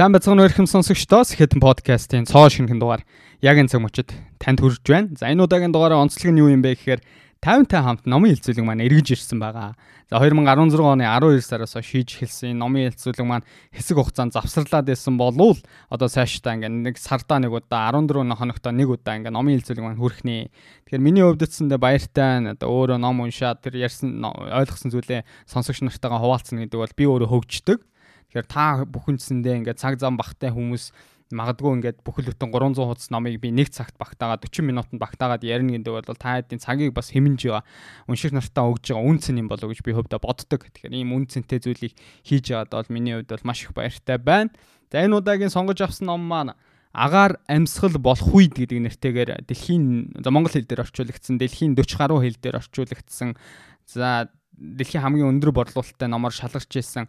Сайн бацхан өрхөм сонсогчдоо Сэхэтэн подкастын цоо шинхэн дугаар яг энэ цаг мөчид танд хүрж байна. За энэ удаагийн дугаараа онцлог нь юу юм бэ гэхээр 50-тай хамт номын хэлцүүлэг маань эргэж ирсэн байгаа. За 2016 оны 12 сараас шийдж эхэлсэн номын хэлцүүлэг маань хэсэг хугацаанд завсарлаад байсан болвол одоо цаашдаа ингээ нэг сардаа нэг удаа 14 хоногтоо нэг удаа ингээ номын хэлцүүлэг маань хүрхнэ. Тэгэхээр миний хувьд эцэндээ баяртай одоо өөрөө ном уншаад тэр ярьсан ойлгосон зүйлээ сонсогч нартайгаа хуваалцсан гэдэг бол би өөрөө хөгждөг. Тэгэхээр та бүхэнсэндээ ингээ цаг зам багтай хүмүүс магадгүй ингээд бүхэл бүтэн 300 хуудас номыг би нэг цагт багтаагаад 40 минутанд багтаагаад ярина гэдэг бол та хэдийн цагийг бас хэмнэж байгаа унших нартаа өгж байгаа үн цэн юм болов гэж би хөвдө боддог. Тэгэхээр ийм үн цэнтэй зүйлийг хийж байгаад бол миний хувьд бол маш их баяртай байна. За энэ удаагийн сонгож авсан ном маань агаар амьсгал болох үед гэдэг нэртэйгээр дэлхийн за монгол хэл дээр орчуулагдсан дэлхийн 40 гаруй хэл дээр орчуулагдсан за дэлхийн хамгийн өндөр борлуулалттай номоор шалгарч ирсэн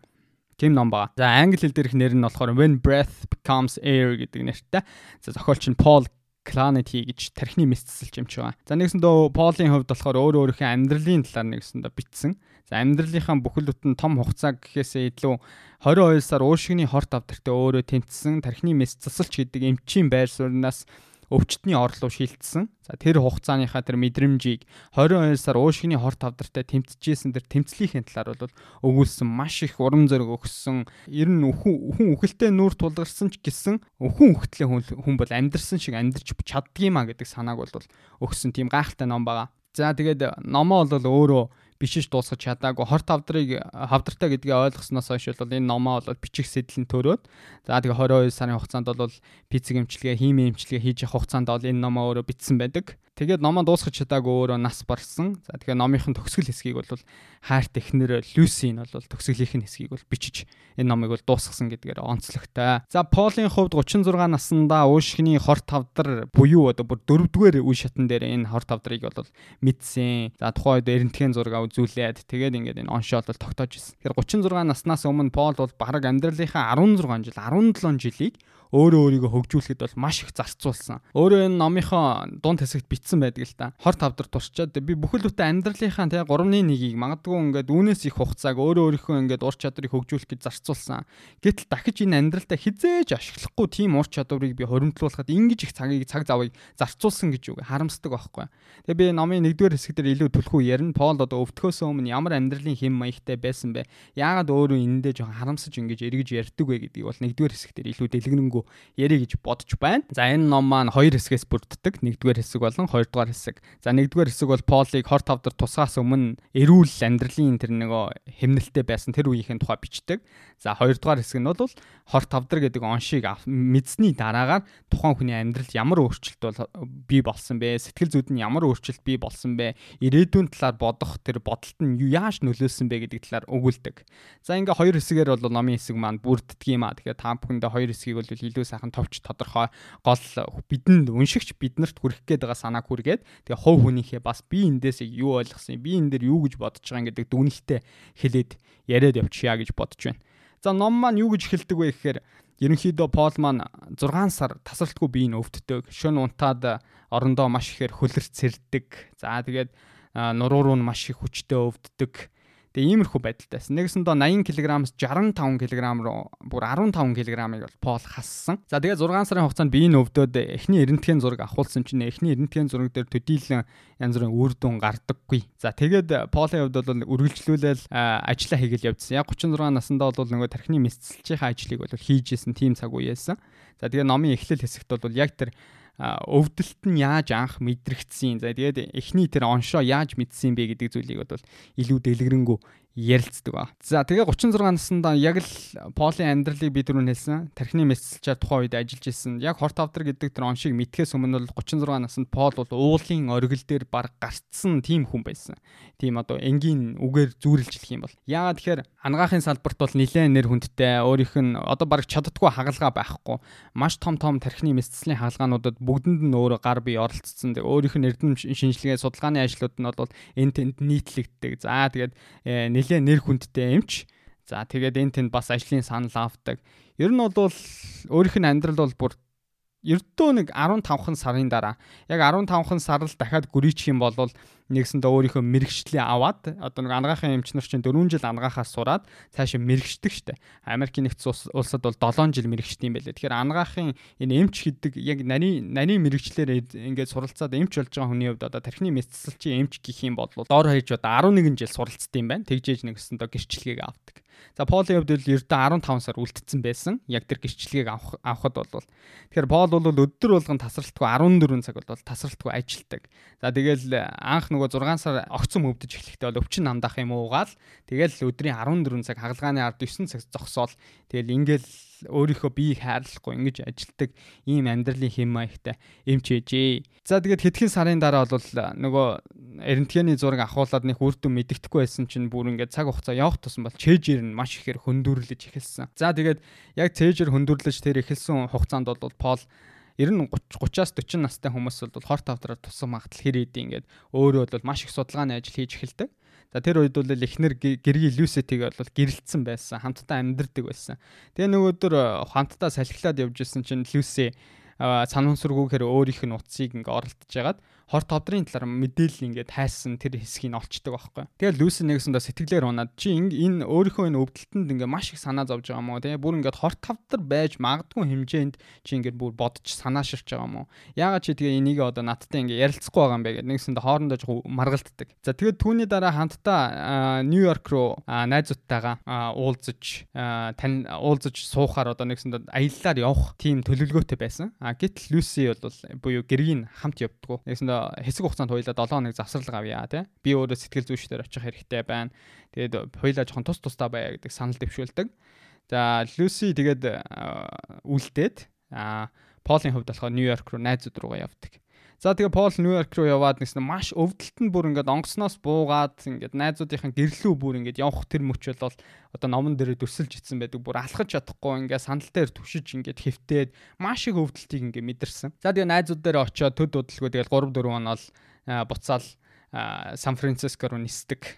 тийм ном байгаа. За англи хэл дээрх нэр нь болохоор When Breath Becomes Air гэдэг нэртэй. За зохиолч нь Paul Clarity гэж тархины мэдсэлч юмч байгаа. За нэгсэндөө Paul-ийн хувьд болохоор өөр өөрийнхөө амьдралын талаар нэгсэндөө бичсэн. За амьдралынхаа бүхэл бүтэн том хугацаа гэхээсээ илүү 22 сар уушигны хорт авдартай өөрөө тэнцсэн тархины мэдсэлч гэдэг эмчийн байр сууриас өвчтний орлоо шилжсэн. За тэр хугацааныхаа тэр мэдрэмжийг 22 сар уушгины хор тавдартай тэмцэжсэн тэр тэмцлийнхээ талаар бол өгүүлсэн маш их урам зориг өгсөн. Ер нь хүн үхэлтэй нүүр тулгарсан ч гэсэн өхөн үхтлээ хүн бол амьдрсан шиг амьдрч чаддгиймаа гэдэг санааг бол өгсөн тийм гайхалтай ном байгаа. За тэгээд номоо бол өөрөө бичиж дуусгаж чадаагүй хорт хавдрыг хавдартай гэдгийг ойлгосноос хойш бол энэ номоо бол бичих сэтлэн төрөөд за тэгээ 22 сарын хугацаанд бол пиццэг эмчилгээ химийн эмчилгээ хийж явах хугацаанд бол энэ номоо өөрөө бичсэн байдаг. Тэгээд номоо дуусгаж чадаагүй өөрөө нас барсан. За тэгэхээр номынхын төгсгөл хэсгийг бол хайрт эхнэр Люси нь бол төгсгөлийнх нь хэсгийг бол бичиж энэ номыг бол дуусгасан гэдгээр онцлогтой. За Полын хувьд 36 наснда уушгины хорт тавдар буюу одоо бүр дөрөвдүгээр үе шатн дээр энэ хорт тавдрыг бол мэдсэн. За тухайн үед эрентхэн зураг үзүүлээд тэгээд ингээд энэ оншоол бол тогтоож ирсэн. Тэгэхээр 36 наснаас өмнө Пол бол бараг амьдралынхаа 16 жил 17 жилийг өөрөө өөрийгөө хөгжүүлэхэд бол маш их зарцуулсан. Өөрөө энэ номынхоо дунд хэсэгт бичсэн байдаг л та. Хор тавдар турчаад би бүхэл бүтэн амьдралынхаа тэгээ 3-1-ийг магадгүй ингээд үүнээс их хугацааг өөрөө өөрийнхөө ингээд ур чадварыг хөгжүүлэх гэж зарцуулсан. Гэтэл дахиж энэ амьдралтаа хизээж ашиглахгүй тийм ур чадварыг би хоримтлуулахад ингэж их цагийг цаг завыг зарцуулсан гэж үг харамсдаг байхгүй. Тэгээ би номын 1-р хэсэг дээр илүү түлхүү ярина. Пол одоо өвдөхөөс өмнө ямар амьдралын хэм маягтай байсан бэ? Яагаад өөрөө энэндээ жоохон харамсаж ингэж эргэж ярьдаг вэ гэдгийг бол 1-р хэсэг дээр илүү дэлгэнэнгүй юу ярих гэж бодож байна. За энэ ном маань хоёр хэсгээс бүрддэг. Нэгдүгээр хэсэг болон хоёрдугаар хэсэг. За нэгдүгээр хэсэг бол Полыг хор тавдар тусгаас өмнө эрүүл амьдралын тэр нөгөө хэмнэлтэд байсан тэр үеийнхэн тухай бичдэг. За хоёрдугаар хэсэг нь бол хор тавдар гэдэг оншийг мэдсний дараагаар тухайн хүний амьдралд ямар өөрчлөлт бол бий болсон бэ? Сэтгэл зүйд нь ямар өөрчлөлт бий болсон бэ? Ирээдүйн талаар бодох тэр бодолт нь яаж нөлөөлсөн бэ гэдэг талаар өгүүлдэг. За ингээ хоёр хэсгээр бол номын хэсэг маань бүрддэг юм а. Тэгэхээр та бүхэндээ хоёр хэсгийг бол илүү сайхан товч тодорхой гол бидэнд уншигч биднэрт хүрэх гээд байгаа санааг хүргээд тэгээ хов хүнийхээ бас би эндээс юу ойлгосон би энэ дээр юу гэж бодож байгаа гэдэг дүгнэлтээ хэлээд яриад явчихъя гэж бодож байна. За ном маань юу гэж эхэлдэг вэ гэхээр ерөнхийдөө Пол маань 6 сар тасралтгүй биеийг өвддөг. Шөн унтаад орондоо маш ихээр хөлөрт сэрдэг. За тэгээд нуруу руу маш их хүчтэй өвддөг Тэгээ иймэрхүү байдалтайсэн. Нэгсэндээ 80 кг-аас 65 кг руу бүр 15 кг-ыг бол пол хассан. За тэгээ 6 сарын хугацаанд биеийн өвдөд эхний эрентген зураг авахулсан чинь эхний эрентген зураг дээр төдийлөн янз бүрийн үр дүн гардаггүй. За тэгээд полын хувьд бол үргэлжлүүлэл ажиллаа хийгээл явдсан. Яг 36 наснда бол нөгөө тархины мэдсэлчийн ажлыг бол хийж исэн тийм цаг үеэсэн. За тэгээ номын эхлэл хэсэгт бол яг тэр өвдөлт нь яаж анх мэдрэгдсэн. За тэгээд эхний тэр оншоо яаж мэдсэн бэ гэдэг зүйлийг бол илүү дэлгэрэнгүй ярилцдаг ба. За тэгээ 36 наснда яг л Полын амьдралыг би түрүүн хэлсэн. Тархины мэдсэлчээр тухайн үед ажиллаж исэн. Яг хорт автар гэдэг тэр оншийг мэдхээс өмнө бол 36 наснд Пол бол уулын оргил дээр баг гарцсан тийм хүн байсан. Тийм одоо энгийн үгээр зүүрлж хэлэх юм бол. Яагаад тэгэхээр ангаахын салбарт бол нэлээд нэр хүндтэй өөрийнх нь одоо баг чаддггүй хагалгаа байхгүй. Маш том том тархины мэдсэлийн хаалгаануудад бүгдэнд нь өөрөө гар бие оролцсон. Өөрийнх нь эрдэм шинжилгээ судалгааны ажлууд нь бол энэ тэнд нийтлэгддэг. За тэгээд э, нэлээд нэр хүндтэй эмч. За тэгээд энэ тэнд бас ажлын санал авдаг. Ер нь бол өөрийнх нь амьдрал бол бүр ердөө нэг 15хан сарын дараа яг 15хан сар л дахиад гүрийчих юм бол нэгсэндээ өөрийнхөө мэрэгчлээ аваад одоо нэг ангаахын эмч нар чинь 4 жил ангахаас сураад цаашаа мэрэгчдэг штэ. Америкийн нэгдсэн улсад бол 7 жил мэрэгчдэг юм байлээ. Тэгэхээр ангаахын энэ эмч гэдэг яг нарийн нарийн мэрэгчлэр ингээд суралцаад эмч болж байгаа хүний хувьд одоо тархины мэдсэлчийн эмч гэх юм бол доор хаяж одоо 11 жил суралцдаг юм байна. Тэгжээж нэгсэндээ гэрчлэгийг авдаг. За Полын хувьд бол ердөө 15 сар үлдсэн байсан. Яг тэр гэрчлэгийг авах авахд бол тэгэхээр Пол бол өдөр болгон тасралтгүй 14 цаг бол тасралтгүй ажилладаг. За тэгэл анх нөгөө 6 сар огцом өвдөж эхлэхдээ бол өвчин намдах юм уугаал тэгэл өдрийн 14 цаг хагалгааны ард 9 цаг зогсоол тэгэл ингээл өөрийнхөө биеийг хайрлахгүй ингэж ажилдаг ийм амьдралын хэм маягтай эмч ээжээ. За тэгээд хэдхэн сарын дараа бол нөгөө эрентгээний зураг ахуулаад нэг үр дүн мэддэхгүй байсан чинь бүр ингээд цаг хугацаа явах тусам бол чэйжэр нь маш ихээр хөндөрлөж эхэлсэн. За тэгээд яг цэйжэр хөндөрлөж тэр эхэлсэн хугацаанд бол Пол ер нь 30 30-аас 40 настай хүмүүс бол хорт тавдраар тусам магадлал хэр идэв ингээд өөрөө бол маш их судалгааны ажил хийж эхэлдэг. За тэр үед бол эхнэр гэргийн Люсетиг бол гэрэлтсэн байсан. Хамтдаа амьдэрдэг байсан. Тэгээ нөгөөдөр хамтдаа салхилаад явж исэн чинь Люси санамсаргүйгээр өөрийнх нь утсыг ингээ оролдож ягаад хорт тодрын талаар мэдээлэл ингээд хайсан тэр хэсгийг олцдог байхгүй. Тэгээд Люси нэгсэндээ сэтгэлээр унаад чи энэ өөрийнхөө энэ өвдөлтөнд ингээд маш их санаа зовж байгаа юм уу те бүр ингээд хорт тавдар байж магадгүй хэмжээнд чи ингээд бүр бодож санаа ширч байгаа юм уу? Яагаад чи тэгээ энийг одоо надтай ингээд ярилцахгүй байгаа юм бэ гэдэг нэгсэндээ хоорондоо маргалддаг. За тэгээд түүний дараа хамтдаа Нью-Йорк руу найзуудтайгаа уулзаж тань уулзаж суухаар одоо нэгсэндээ аяллаар явах тийм төлөвлөгөөтэй байсан. А гэтэл Люси бол буюу гэргийн хамт явдггүй. Нэгсэндээ хэсэг хугацаанд хоёулаа 7 хоног завсрал авъя тий. Би өөрөө сэтгэл зүйчдэр очих хэрэгтэй байна. Тэгээд хоёулаа жоохон тус тустай байя гэдэг санал дэвшүүлдэг. За Люси тэгээд үлдээд а Полын хувьд болохоор Нью-Йорк руу найзууд руугаа явдаг. За тэгээ Пол Нью-Йорк руу яваад нэгсэн маш өвдөлт нь бүр ингээд онгосноос буугаад ингээд найзуудынхаа гэрлүү бүр ингээд явах тэр мөч бол одоо номон дээр дүрсэлж ицсэн байдаг. Бүр алхаж чадахгүй ингээд сандал дээр түшиж ингээд хэвтээд маш их өвдөлтийг ингээд мэдэрсэн. За тэгээ найзууд дээр очиод төд удалгүй тэгэл 3 4 онол буцаал Сан Франциско руу нисдэг.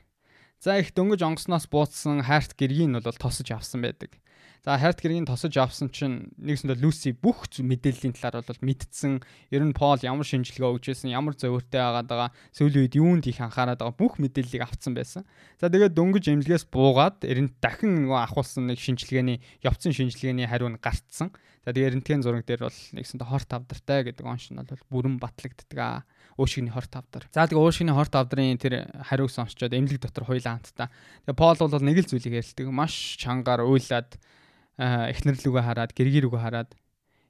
За их дөнгөж онгосноос бууцсан хайрт гэргийг нь бол тосож авсан байдаг. За хайрт гэргийн тосож авсан чинь нэгсэндээ Люси бүх мэдээллийн талаар бол мэдсэн. Ер нь Пол ямар шинжилгээ өгч байсан, ямар зөвөртэй байгаад байгаа, сүүлийн үед юунд их анхаарат байгаа бүх мэдээллийг авцсан байсан. За тэгээд дөнгөж эмнэлгээс буугаад ер нь дахин нөгөө ахуулсан нэг шинжилгээний явцсан шинжилгээний хариу нь гартсан. За тэгээд рентген зураг дээр бол нэгсэндээ хорт авдартай гэдэг оншин бол бүрэн батлагддаг аа уушигны хорт авдар. За тэгээ уушигны хорт авдрын тэр хариуг сонсчоод эмнэлэг дотор хоёлаа хамтдаа. Тэгээ Пол бол нэг л зүйлийг ярьдаг. Маш чангаар уйлаад эхнэр лүгөө хараад гэргэр рүүгээ хараад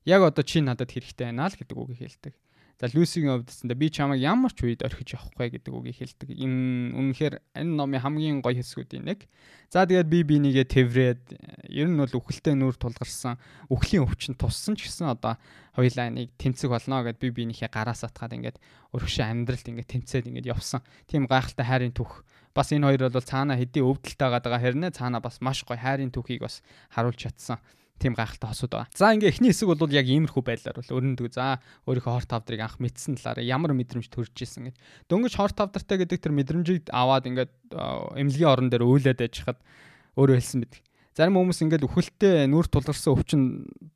яг одоо чи надад хэрэгтэй байна л гэдэг үгийг хэлдэг. За Люсигийн хувьд гэсэндээ би чамайг ямар ч үед орхиж явахгүй гэдэг үгийг хэлдэг. Энэ үнэхээр энэ номын хамгийн гоё хэсгүүдийн нэг. За тэгээд би бинийгээ тэврээд ер нь бол үхэлтэй нүур тулгарсан үхлийн өвчин туссан ч гэсэн одоо хоёлаа нэг тэмцэг болно гэд би бинийхээ гараас атгаад ингээд өргөшөө амьдралд ингээд тэмцээд ингээд явсан. Тийм гайхалтай хайрын түүх. Бас энэ хоёр бол цаана хэдий өвдөлттэй байгаа хэрнээ цаана бас маш гоё хайрын түүхийг бас харуулж чадсан тийм гайхалтай хосууд байгаа. За ингээ эхний хэсэг бол яг иймэрхүү байдлаар бол өрнөдөг. За өөрийнхөө хорт тавдрыг анх мэдсэн талаараа ямар мэдрэмж төрж исэн гэж. Дөнгөж хорт тавдартай гэдэг тэр мэдрэмжийг аваад ингээд эмнэлгийн орон дээр өөлөд ажихад өөрөө хэлсэн мэт. Зарим хүмүүс ингээд үхэлтэй нүур тулгарсан өвчин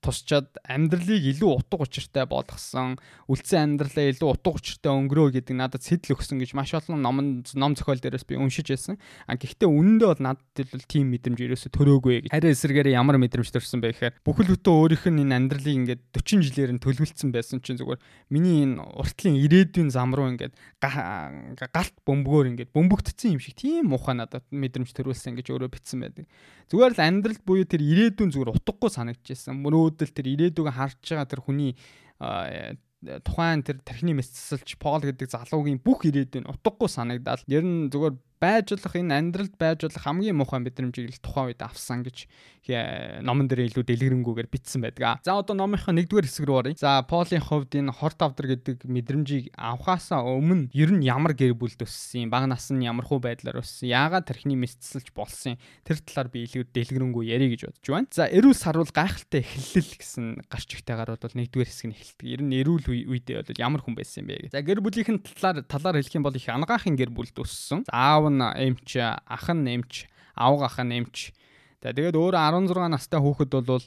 тусчаад амьдралыг илүү утга учиртай болгосон, үлдсэн амьдралаа илүү утга учиртай өнгөрөө гэдэг надад сэтэл өгсөн гэж маш олон ном ном зохиол дээрээс би уншиж байсан. А гэхдээ үнэндээ бол надад бол тийм мэдрэмж ерөөсө төрөөгүй. Харин эсэргээр ямар мэдрэмж төрсэн бэ гэхээр бүхэл бүтэн өөрийнх нь энэ амьдралыг ингээд 40 жилээр нь төлөвлөсөн байсан чинь зүгээр миний энэ уртлын ирээдүйн зам руу ингээд галт бөмбөгөөр ингээд бөмбөгдсөн юм шиг тийм муухай надад мэдрэмж төрүүлсэн гэж өөрөө битсэн байдаг. Зүгээр л амьдралд буюу тэр ирээдүйн зүгээр утгагүй санагдчихсан. Мөрөөдөл тэр ирээдүгөө харж байгаа тэр хүний тухайн тэр тархины мэсцэлч Пол гэдэг залуугийн бүх ирээдүйн утгагүй санагдаад ер нь зүгээр байж болох энэ амьдралд байж болох хамгийн муухай мэдрэмжийг л тухайн үед авсан гэж номон дээр илүү дэлгэрэнгүйгээр бичсэн байдаг. За одоо номынхоо нэгдүгээр хэсэг рүү оръё. За Полын хувьд энэ хорт авдар гэдэг мэдрэмжийг авахаасаа өмнө ер нь ямар гэр бүлд өссөн, баг насны ямархуу байдлаар өссөн, яагаад тархины мэсцэлж болсон тэр талаар би илүү дэлгэрэнгүй ярих гэж бодож байна. За эрүүл сарвал гайхалтай эхлэл гэсэн гарч игтэйгаар бол нэгдүгээр хэсэг нь эхэлдэг. Ер нь эрүүл үедээ бол ямар хүн байсан бэ гэж. За гэр бүлийнхэн талаар талаар хэлэх юм бол их анагаахын гэр бүлд өссөн. Аав нь эмч, ах нь эмч, авга ах нь эмч. За тэгээд өөрөө 16 настай хүүхэд бол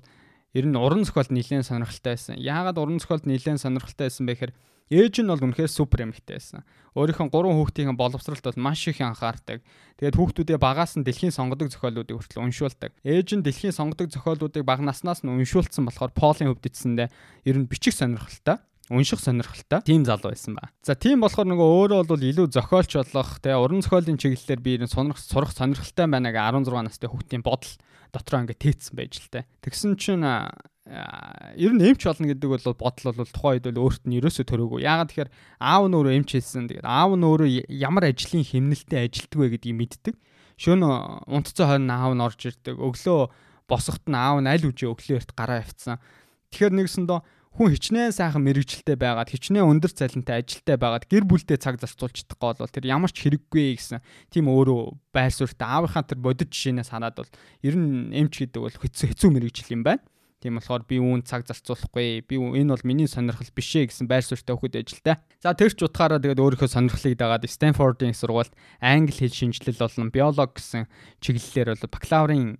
ер нь уран зохиолд нэлээд сонирхолтой байсан. Яагаад уран зохиолд нэлээд сонирхолтой байсан бэ гэхээр ээж нь бол үнэхээр супер эмэгтэй байсан. Өөрийнх нь гурван хүүхдийн боловсролд бол маш их анхаардаг. Тэгээд хүүхдүүдээ багаас нь дэлхийн сонгодог зохиолуудыг хүртэл уншуулдаг. Ээж нь дэлхийн сонгодог зохиолуудыг бага наснаас нь уншуулсан болохоор Полын хөвд эцсэндээ ер нь бичих сонирхолтой унших сонирхолтой тийм залуу байсан ба. За тийм болохоор нөгөө өөрөө бол илүү зохиолч болох те уран зохиолын чиглэлээр би сонирх сурах сонирхолтой байна гэ 16 настай хүүхдийн бодол дотроо ингээд тээцсэн байж л те. Тэгсэн чинь ер нь эмч болно гэдэг бол бодол бол тухайн үед бол өөрт нь ерөөсөө төрөөгүй. Яагаад тэгэхээр аав нь өөрөө эмч хэлсэн. Тэгээд аав нь өөрөө ямар ажлын хэмнэлтэд ажилтдаг вэ гэдгийг мэддэг. Шөнө унтцсан хойно аав нь орж ирдэг. Өглөө босоход нь аав нь аль үжи өглөө эрт гараа явцсан. Тэгэхээр нэгсэндээ хүн хичнээн сайхан мэрэгчлээ байгаад хичнээн өндөр цалинтай ажилтай байгаад гэр бүлдээ цаг зарцуулчихдаггүй бол тэр ямар ч хэрэггүй гэсэн тийм өөрөө байр суурьтай аавынхаа тэр бодит жишээнээс хараад бол ер нь эмч гэдэг бол хэцүү хэцүү мэрэгжил юм байна. Тийм болохоор би үүн цаг зарцуулахгүй. Би энэ бол миний сонирхол биш ээ гэсэн байр суурьтай хөхөд ажилтай. За тэр ч утгаараа тэгээд өөрийнхөө сонирхлыг дагаад Стэнфордын сургуульд англи хэл шинжилэл болон биолог гэсэн чиглэлээр бол бакалаврын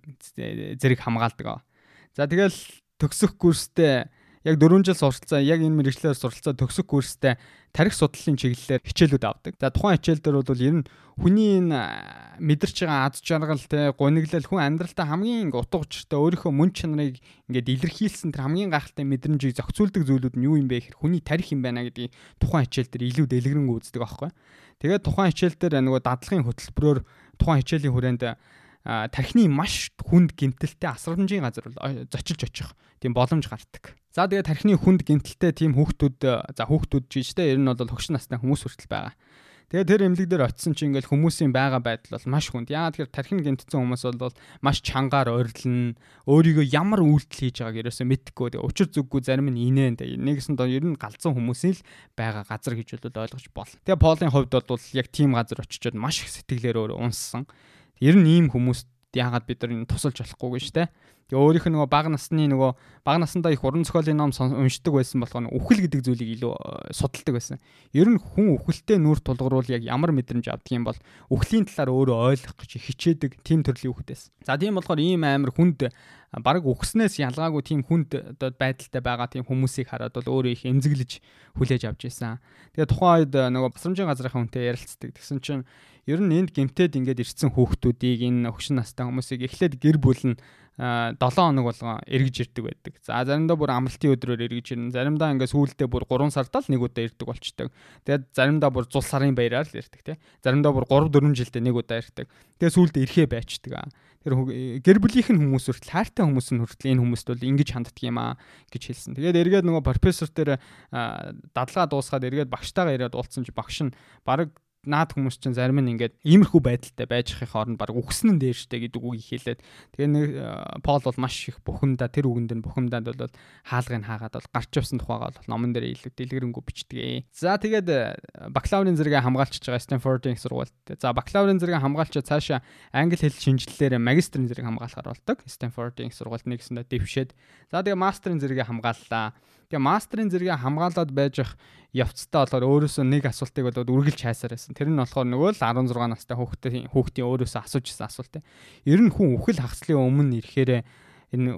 зэрэг хамгаалдаг. За тэгэл төгсөх курстэй яг 4 жил суралцсан яг энэ мэрэгчлэр суралцсан төгсөх курстэй тарих судлалын чиглэлээр хичээлүүд авдаг. За тухайн хичээл дээр бол ер нь хүний энэ мэдэрч байгаа аз жаргал те гуниглал хүн амьдралтаа хамгийн утга учиртай өөрийнхөө мөн чанарыг ингээд илэрхийлсэн тэр хамгийн гайхалтай мэдрэмжийг зохицуулдаг зүйлүүд нь юу юм бэ гэхээр хүний тарих юм байна гэдгийг тухайн хичээл дээр илүү дэлгэрэн үздэг аахгүй. Тэгээд тухайн хичээл дээр нөгөө дадлагын хөтөлбөрөөр тухайн хичээлийн хүрээнд тархины маш хүнд гэмтэлтэй асрамжийн газар зочилж очих тийм боломж гардаг. За тэгээ тархины хүнд гэмтэлтэй тийм хүүхдүүд за хүүхдүүд жижигтэй ер нь бол хөгш настай хүмүүс хүртэл байгаа. Тэгээ тэр эмнэлэг дээр очисон чинь ингээл хүмүүсийн байгаа байдал бол маш хүнд. Яагаад тэгэхээр тархин гэмтсэн хүмүүс бол маш чангаар ойрлон өөрийгөө ямар үйлдэл хийж байгааг ерөөсөө мэдэхгүй. Тэгээ учир зүггүй зарим нь инээн. Нэгсэн доо ер нь галзуу хүмүүсийн л байгаа газар гэж бол ойлгож бол. Тэгээ Полын хувьд бол яг тийм газар очичоод маш их сэтгэлээр өөр унссан. Ер нь ийм хүмүүст яагаад бид нар тусалж болохгүй шүү дээ. Тэгээ өөрийнх нь нөгөө бага насны нөгөө бага насндаа их уран зохиолын ном уншдаг байсан болохоор үхэл гэдэг зүйлийг илүү э, судалдаг байсан. Ер нь хүн үхэлтэй нүур тулгаруул яг ямар мэдрэмж авдаг юм бол үхлийн талаар өөрөө ойлгох гэж хичээдэг тийм төрлийн үхтэйсэн. За тийм болохоор ийм амар хүнд баг үхснээс ялгаагүй тийм хүнд одоо байдалтай байгаа тийм хүмүүсийг хараад бол өөрөө их эмзэглэж хүлээж авч байсан. Тэгээ тухайн үед нөгөө басрамжийн газрынхаа хүнтэй ярилцдаг. Тэгсэн чинь ер нь энд гимтээд ингээд ирсэн хүүхдүүдийг энэ өгшин настай хүмүүсийг эхлээд гэр бүл нь 7 хоног болгон эргэж ирдэг байдаг. За заримдаа бүр амралтын өдрөөр эргэж ирнэ. Заримдаа ингээд сүүлдээ бүр 3 сард л нэг удаа ирдэг болчдөг. Тэгээд заримдаа бүр зул сарын баяраар л ирдэг тий. Заримдаа бүр 3 4 жилдээ нэг удаа ирдэг. Тэгээд сүүлдээ ирэхээ байчдаг. Тэр гэр бүлийнх нь хүмүүс хүртэл хайртай хүмүүс нь хүртэл энэ хүмүүст бол ингэж ханддаг юм аа гэж хэлсэн. Тэгээд эргээд нөгөө профессор дээр дадлага дуусгаад эргээд багштайгаа ирээд уулзсан чи багш нь баг наад хүмүүс чинь зарим нь ингээд иймэрхүү байдалтай байж хахын хооронд баг үгснэн дээр штэ гэдэг үгийг хэлээд тэгээ нэг э, Пол бол маш их бухимдаа тэр үгэнд нь бухимдаанд бол хаалгыг хаагаад бол гарч явсан тухайгаа бол номон дээр илүү дэлгэрэнгүй бичдэг. За тэгээд э, бакалаврын зэрэгээ хамгаалчихж байгаа Стэнфордын сургуульд. За бакалаврын зэрэгээ хамгаалчаад цаашаа англи хэл шинжилэлээр магистрийн зэрэг хамгаалахаар болдог. Стэнфордын сургуульд нэгсэндээ дэвшээд. За тэгээ мастрын зэрэгээ хамгааллаа. Тэгээ мастрын зэрэгээ хамгаалаад байж ах явцтай болохоор өөрөөсөө нэг асуултыг болоод үргэлж хайсаар байсан. Тэр нь болохоор нөгөө л 16 настай хүүхдийн хүүхдийн өөрөөсөө асууж исэн асуулт. Ер нь хүн үхэл хагслын өмнө ирэхээр энэ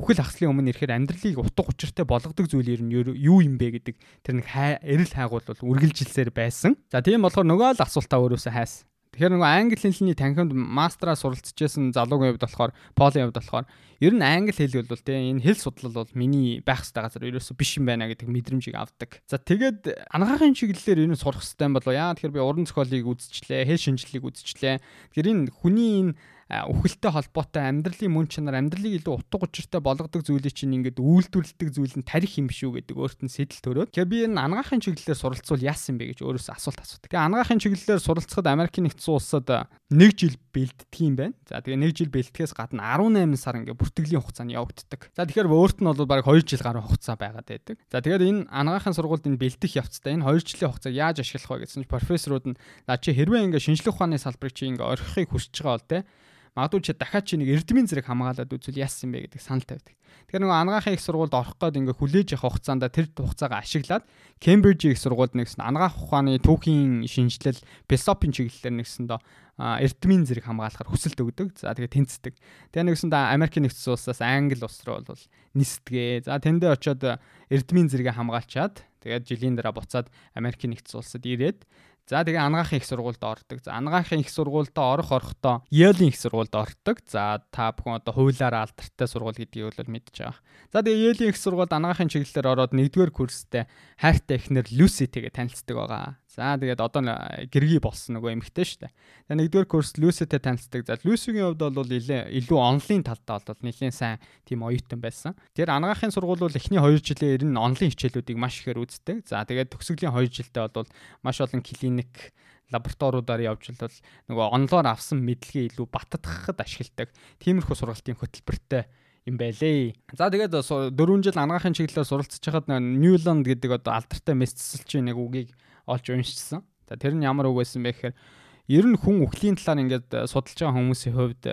үхэл хагслын өмнө ирэхээр амьдралыг утга учиртай болгодог зүйл ер нь юу юм бэ гэдэг тэр нэг эрэл хайгуул бол үргэлжилсээр байсан. За тийм болохоор нөгөө л асуултаа өөрөөсөө хайсан. Тэгэхээр нөгөө англи хэлний танхимд мастраа суралцчихсан залуугийн хувьд болохоор полын хувьд болохоор ер нь англи хэл бол те энэ хэл судлал бол миний байх ёстой газар ерөөсө биш юм байна гэдэг мэдрэмжийг авдаг. За тэгээд анагаахын чиглэлээр нь сурах хэрэгтэй болоо яа тэгэхээр би уран зохиолыг үзчихлээ, хэл шинжилгээг үзчихлээ. Тэгэхээр энэ хүний энэ үхэлтэй холбоотой амьдралын мөн чанар амьдралыг илүү утга учиртай болгодог зүйлийг чинь ингээд үйлдвэрлэдэг зүйл нь тарих юм шүү гэдэг өөрт нь сэтэл төрөөд. Тэгэхээр би энэ анагаахын чиглэлээр суралцвал яасан бэ гэж өөрөөсөө асуулт асуудаг. Тэгээ анагаахын чиглэлээр суралцахад Америкийн нэгдсэн улсад нэг жил бэлддэг юм байна. За тэгээ нэг жил бэлтгэхээс гадна 18 сар ингээд бүртгэлийн хугацаанд явагддаг. За тэгэхээр өөрт нь бол баг 2 жил гаруй хугацаа байгаад байдаг. За тэгээд энэ анагаахын сургуульд энэ бэлдэх явцдаа энэ 2 жилийн хугацааг яаж ашиглах вэ гэсэн чинь профессорууд нь наа чи хэрвээ ингээд шинжлэх ухааны салбарыг чи ингээд орхихыг хүсэж байгаа бол те магадгүй чи дахиад чи нэг эрдмийн зэрэг хамгаалаад үзвэл яасан бэ гэдэг санал тавьдаг. Тэгэхээр нөгөө анагаахын их сургуульд орох гээд ингээ хүлээж авах хугацаанд тэр хугацаагаа ашиглаад Кембрижийн их сургуульд нэгсэн анагаах ухааны түүхийн шинжилэл философийн чиглэлээр нэгсэн доо эрдмийн зэрэг хамгаалахаар хүсэлт өгдөг. За тэгээ тэнцдэг. Тэгээ нэгсэн да Америкийн нэгдсэн улсаас Англи улс руу бол нисдгээ. За тэндээ очиод эрдмийн зэрэгээ хамгаалчаад тэгээд жилийн дараа буцаад Америкийн нэгдсэн улсад ирээд За тэгээ ангаахын их сургуульд ордог. За ангаахын их сургуульд орох орохдоо Yale-ийн их сургуульд ордог. За та бүхэн одоо хуулиар алдартай сургууль гэдгийг бол мэдж байгаа. За тэгээ Yale-ийн их сургуульд ангаахын чиглэлээр ороод 1-р курстэй хайртай эхнэр Lucy тэгээ танилцдаг байгаа. За тэгээд одоо гэргий болсон нөгөө эмэгтэй шүү дээ. Тэгээд нэгдүгээр курс Люситэй танилцдаг. За Люсигийн хувьд бол илүү онлайн талдаа бол нэлийн сайн тийм оюутан байсан. Тэр анагаахын сургууль бол эхний 2 жилээр нь онлайн хичээлүүдийг маш ихээр үздэг. За тэгээд төгсгөлийн 2 жилдээ бол маш олон клиник лабораториудаар явж бол нөгөө онлоор авсан мэдлэгээ илүү баттгахад ашигладаг. Тиймэрхүү сургалтын хөтөлбөртэй юм байлээ. За тэгээд 4 жил анагаахын чиглэлээр суралцж хахад Newland гэдэг одоо алдартай мэсцэлчийн нэг үгийг олж уншижсан. За тэр нь ямар үг байсан бэ гэхээр ер нь хүн үхлийн талаар ингээд э, судалж байгаа хүмүүсийн хувьд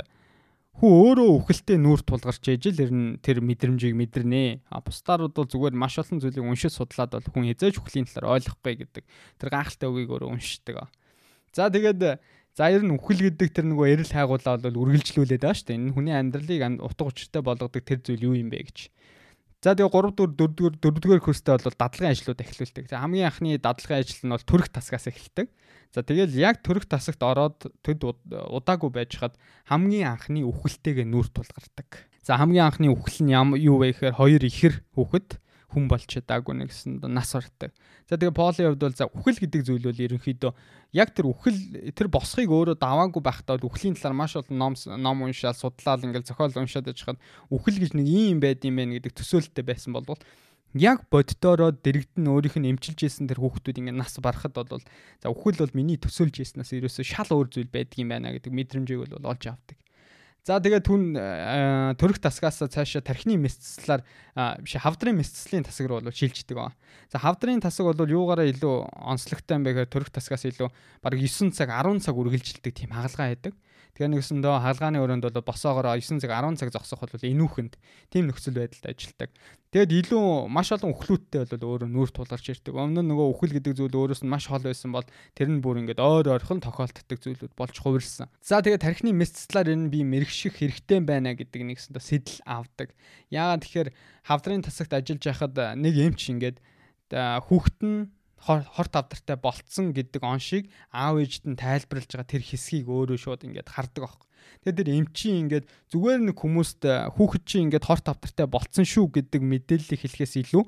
хүн өөрөө үхэлтэй нүүр тулгарч ээж л ер нь тэр мэдрэмжийг мэдэрнэ. А бусдаарууд бол зүгээр маш олон зүйлийг уншиж судлаад бол хүн эзэж үхлийн талаар ойлгохгүй гэдэг тэр гайхалтай үгийг өөрөө уншдаг. За тэгээд за ер нь үхэл гэдэг тэр нөгөө эрэл хайгуулаа бол үргэлжлүүлээд байгаа шүү дээ. Энэ хүний амьдралыг утга учиртай болгодог тэр зүйл юу юм бэ гэж. За тэгээ 3 4 4 4-р курстэй бол дадлагын ажлууд эхлүүлдэг. За хамгийн анхны дадлагын ажил нь бол төрөх тасгаас эхэлдэг. За тэгэл яг төрөх тасагт ороод төд удаагүй байж хад хамгийн анхны үхэлтэйгээ нүүр тулгардаг. За хамгийн анхны үхэл нь юу вэ гэхээр хоёр ихэр хүүхэд хүн болж чадаагүй нэг гэсэн нас ордог. За тэгээ Полийн хувьд бол за үхэл гэдэг зүйл бол ерөнхийдөө яг тэр үхэл тэр босхийг өөрөө даваагүй байхдаа үхлийн талаар маш олон ном ном уншаад судлаад ингээл зохиол уншаад байж хад үхэл гэж нэг юм байд юм бэ гэдэг төсөөлттэй байсан болвол яг боддороо дэрэгдэн өөрийнх нь эмчилж исэн тэр хүүхдүүд ингээд нас барахад бол за үхэл бол миний төсөөлж ирснээс ерөөсөө шал өөр зүйл байдаг юм байна гэдэг мэдрэмжийг бол олж авдаг. За тэгээд түн э, төрөх тасгаас цаашаа тархины мэсцлэр биш хавдрын мэсцлийн тасаг руу шилждэг ба. За хавдрын тасаг бол юугаараа илүү онцлогтой юм бэ гэхээр төрөх тасгаас илүү баг 9 цаг 10 цаг үргэлжилдэг тийм хагалгаа байдаг. Тэгээ нэгсэндөө хаалгааны өрөөнд бол босоогоор 9 цаг 10 цаг зогсох бол энүүхэнд тийм нөхцөл байдалд ажилладаг. Тэгэд илүү маш олон өхлүүдтэй бол өөрөө нүүр тулгарч ирдэг. Өмнө нь нөгөө үхэл гэдэг зүйл өөрөөс нь маш хол байсан бол тэр нь бүр ингээд ойр ойрхон тохиолддог зүйлүүд болж хувирсан. За тэгээд тархины мэсцлаар энэ би мэрэгших хэрэгтэй байна гэдэг нэгсэндээ сэтэл авдаг. Яагаад тэгэхээр хавдрын тасагт ажиллаж байхад нэг эмч ингээд хүүхэд нь хорт авдартай болцсон гэдэг оншийг аав ээжд нь тайлбарлаж байгаа тэр хэсгийг өөрөө шууд ингээд хардаг аахгүй. Тэгээд тэр эмчийн ингээд зүгээр нэг хүмүүст хүүхэд чинь ингээд хорт авдартай болцсон шүү гэдэг мэдээллийг хэлэхээс илүү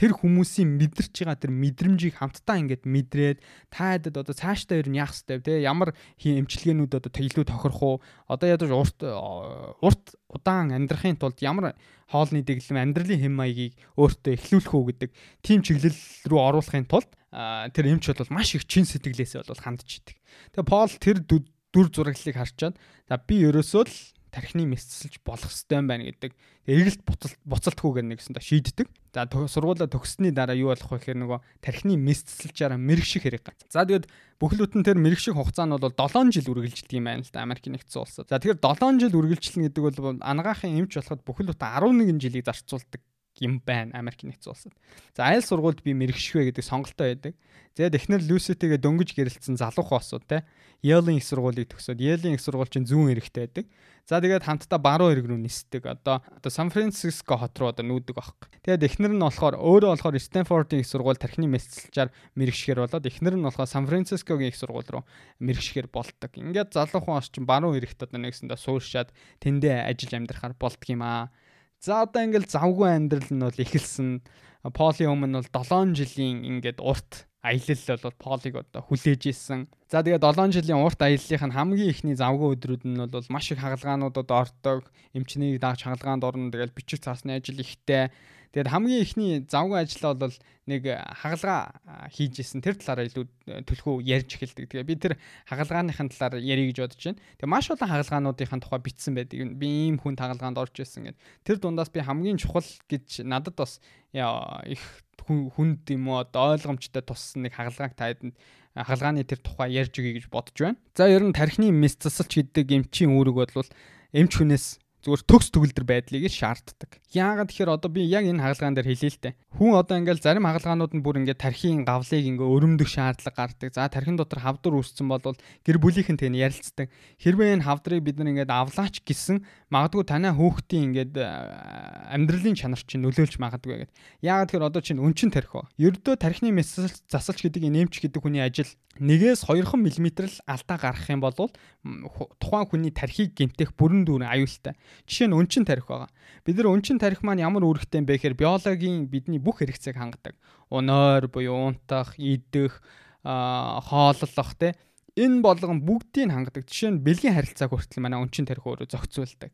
тэр хүмүүсийн мэдэрч байгаа тэр мэдрэмжийг хамтдаа ингээд мэдрээд та хэдэд одоо цаашдаа ер нь яах вэ те? Ямар эмчилгээнүүд одоо илүү тохирох уу? Одоо ядаж урт урт удаан амьдрахын тулд ямар хоолны дэглэм амьдралын хэм маягийг өөртөө эхлүүлэх үү гэдэг тийм чиглэл рүү оруулахын тулд тэр эмч бол маш их чин сэтгэлээсээ бол хандж идэг. Тэгээ Пол тэр дүр зураглалыг харчаад за би ерөөсөө л тархины мэсцэлж болох ёстой байна гэдэг эргэлт буцалтгүйгээр нэгсэн та шийддэг. За сургуулаа төгссөний дараа юу болох вэ гэхээр нөгөө тархины мэсцэлжаараа мэрэгших хэрэг гац. За тэгээд бүхлөтэн тэр мэрэгших хугацаа нь бол 7 жил үргэлжилдэг юм байна л да Америк нэгдсэн улсад. За тэгэхээр 7 жил үргэлжилнэ гэдэг бол анагаахын эмч болоход бүхлөтэн 11 жилийг зарцуулдаг юм байна Америк нэгдсэн улсад. За айл сургуульд би мэрэгшвэ гэдэг сонголтоо байдаг. Тэгээд эхнэр Люситэйгээ дөнгөж гэрэлцсэн залуу хоосууд те Yale-ийн их сургуулийг төгсөөд Yale-ийн их сургууль чинь зүүн эрэгтэй байдаг. За тэгээд хамтдаа баруун эрэг рүү нисдэг. Одоо одоо Сан Франциско хот руу одоо нүүдэг аахгүй. Тэгээд эхнэр нь болохоор өөрөө болохоор Стэнфордын их сургууль тархины мэсэлчээр мэрэгшгээр болоод эхнэр нь болохоор Сан Францискогийн их сургууль руу мэрэгшгээр болдог. Ингээд залуу хүн орчин баруун эрэгт одоо нэгсэндээ сууршаад тэндээ ажил амьдрахаар болдго юм аа. За одоо ингээл завгүй амьдрал нь бол эхэлсэн. Поли өмнө бол 7 жилийн ингээд урт аялал бол Полиг одоо хүлээж исэн. За тэгээ 7 жилийн урт аяллах нь хамгийн ихний завгүй өдрүүд нь бол маш их хагалгаануудад ордог. Эмчнийг даагч хагалгаанд орно. Тэгэл бичих цаасны ажил ихтэй. Тэгээд хамгийн ихний завгүй ажлаа бол нэг хагалгаа хийж исэн тэр талаараа илүү э, төлхөө ярьж эхэлдэг. Тэгээ би тэр хагалгааныхын талаар ярих гэж бодож байна. Тэгээ маш олон хагалгаануудын тухай бичсэн байдаг. Би ийм хүн хагалгаанд орж исэн гэд. Тэр дундаас би хамгийн чухал гэж надад бас их хүнд юм уу ойлгомжтой туссан нэг хагалгааг таад хагалгааны тэр тухай ярьж өгье гэж бодож байна. За ер нь тархины мэс засалч гэдэг эмчийн үүрэг бол эмч хүнээс зүгээр төгс төгөлдөр байдлыг шаарддаг. Яагаад тэгэхээр одоо би яг энэ хагалгаан дээр хэлээ л дээ. Хүн одоо ингээл зарим хагалгаанууд нь бүр ингээд тархийн гавлыг ингээ өрөмдөх шаардлага гардаг. За тархин дотор хавдар үүссэн бол гэр бүлийнхэн тэн ярилцдаг. Хэрвээ энэ хавдрыг бид нар ингээд авлаач гэсэн магадгүй танай хөөхтийн ингээд амьдралын чанар чинь нөлөөлж магадгүй гэдэг. Яагаад тэгэхээр одоо чинь өнчин тарих оо. Ердөө тархины мессеж засалч гэдэг энэ эмч гэдэг хүний ажил нэгээс 2 мм л алдаа гаргах юм бол тухайн хүний тархийг гэмтэх бүрэн дүүрэн аюултай. Жишээ нь өнчин тарих байгаа. Бид нар өнчин тарих маань ямар үүрэгтэй бэ гэхээр биологийн бидний бүх хэрэгцээг хангадаг. Өнөөр буюу унтах, идэх, хооллох те энэ болгон бүгдийг хангадаг. Жишээ нь бэлгийн харилцааг хүртэл манай өнчин тарих өөрөө зохицуулдаг.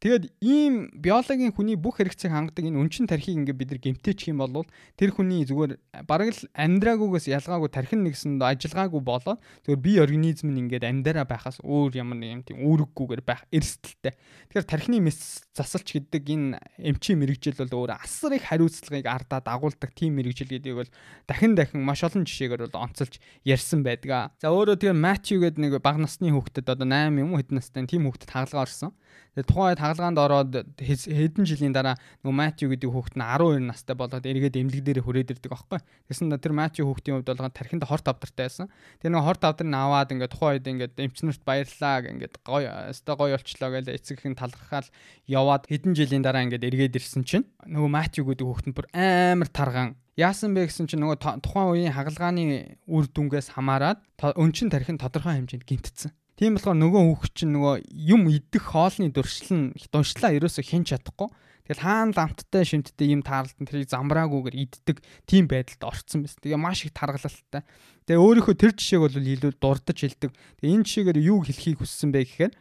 Тэгээд ийм биологийн хүний бүх хэрэгцээг хангадаг энэ өнчин тархийг ингээ бид нар гэмтээчих юм бол тэр хүний зүгээр бараг л амьдраагүйгээс ялгаагүй тархин нэгсэнд ажиллагаагүй болоод зүгээр бие организм нь ингээд амьдараа байхаас өөр ямар нэг юм тийм үүрэггүйгээр байх эрсдэлтэй. Тэгэхээр тархины мэс засалч гэдэг энэ эмчийн мэрэгжил бол өөр асар их хариуцлагыг ардаа дагуулдаг тийм мэрэгжил гэдгийг бол дахин дахин маш олон жишээгээр бол онцолж ярьсан байдаг. За өөрөө тэгээ Матью гэдэг нэг бага насны хүүхдэд одоо 8 юм уу хэд настай тийм хүүхдэд хаалгаа орсон. Тэгээ тухайн үед хаалгаанд ороод хэдэн жилийн дараа нөгөө Матью гэдэг хүүхэд нь 12 настай болоод эргээд эмнэлэг дээр хүрээд ирдэг аахгүй. Тэгсэн тэр Матью хүүхдийн хувьд бол тархинд хорт авдартай байсан. Тэгээ нөгөө хорт авдар нь аваад ингээд тухайн үед ингээд эмчнэрт баярлаа ингээд гоё өстой гоё болчлоо гэж эцэг их нь талархаал яваад хэдэн жилийн дараа ингээд эргээд ирсэн чинь нөгөө Матью гэдэг хүүхэд нь бүр амар тарган Яасан бэ гэсэн чинь нөгөө тухайн үеийн хагалгааны үр дүнгээс хамаарат өнчин тархин тодорхой хэмжээнд гинтцсэн. Тийм болохоор нөгөө хүүхд чинь нөгөө юм идэх хоолны дуршил нь дуншлаа ерөөсө хэн чадахгүй. Тэгэл хаана ламттай шимттэй юм таарлалтан тэрийг замбраагүйгээр иддэг тийм байдалд орцсон байсан. Тэгээ маш их таргалалтай. Тэгээ өөрийнхөө тэр жишээг бол илүү дурдж хэлдэг. Тэгээ энэ жишээгээр юу хэлхийг хүссэн бэ гэхээр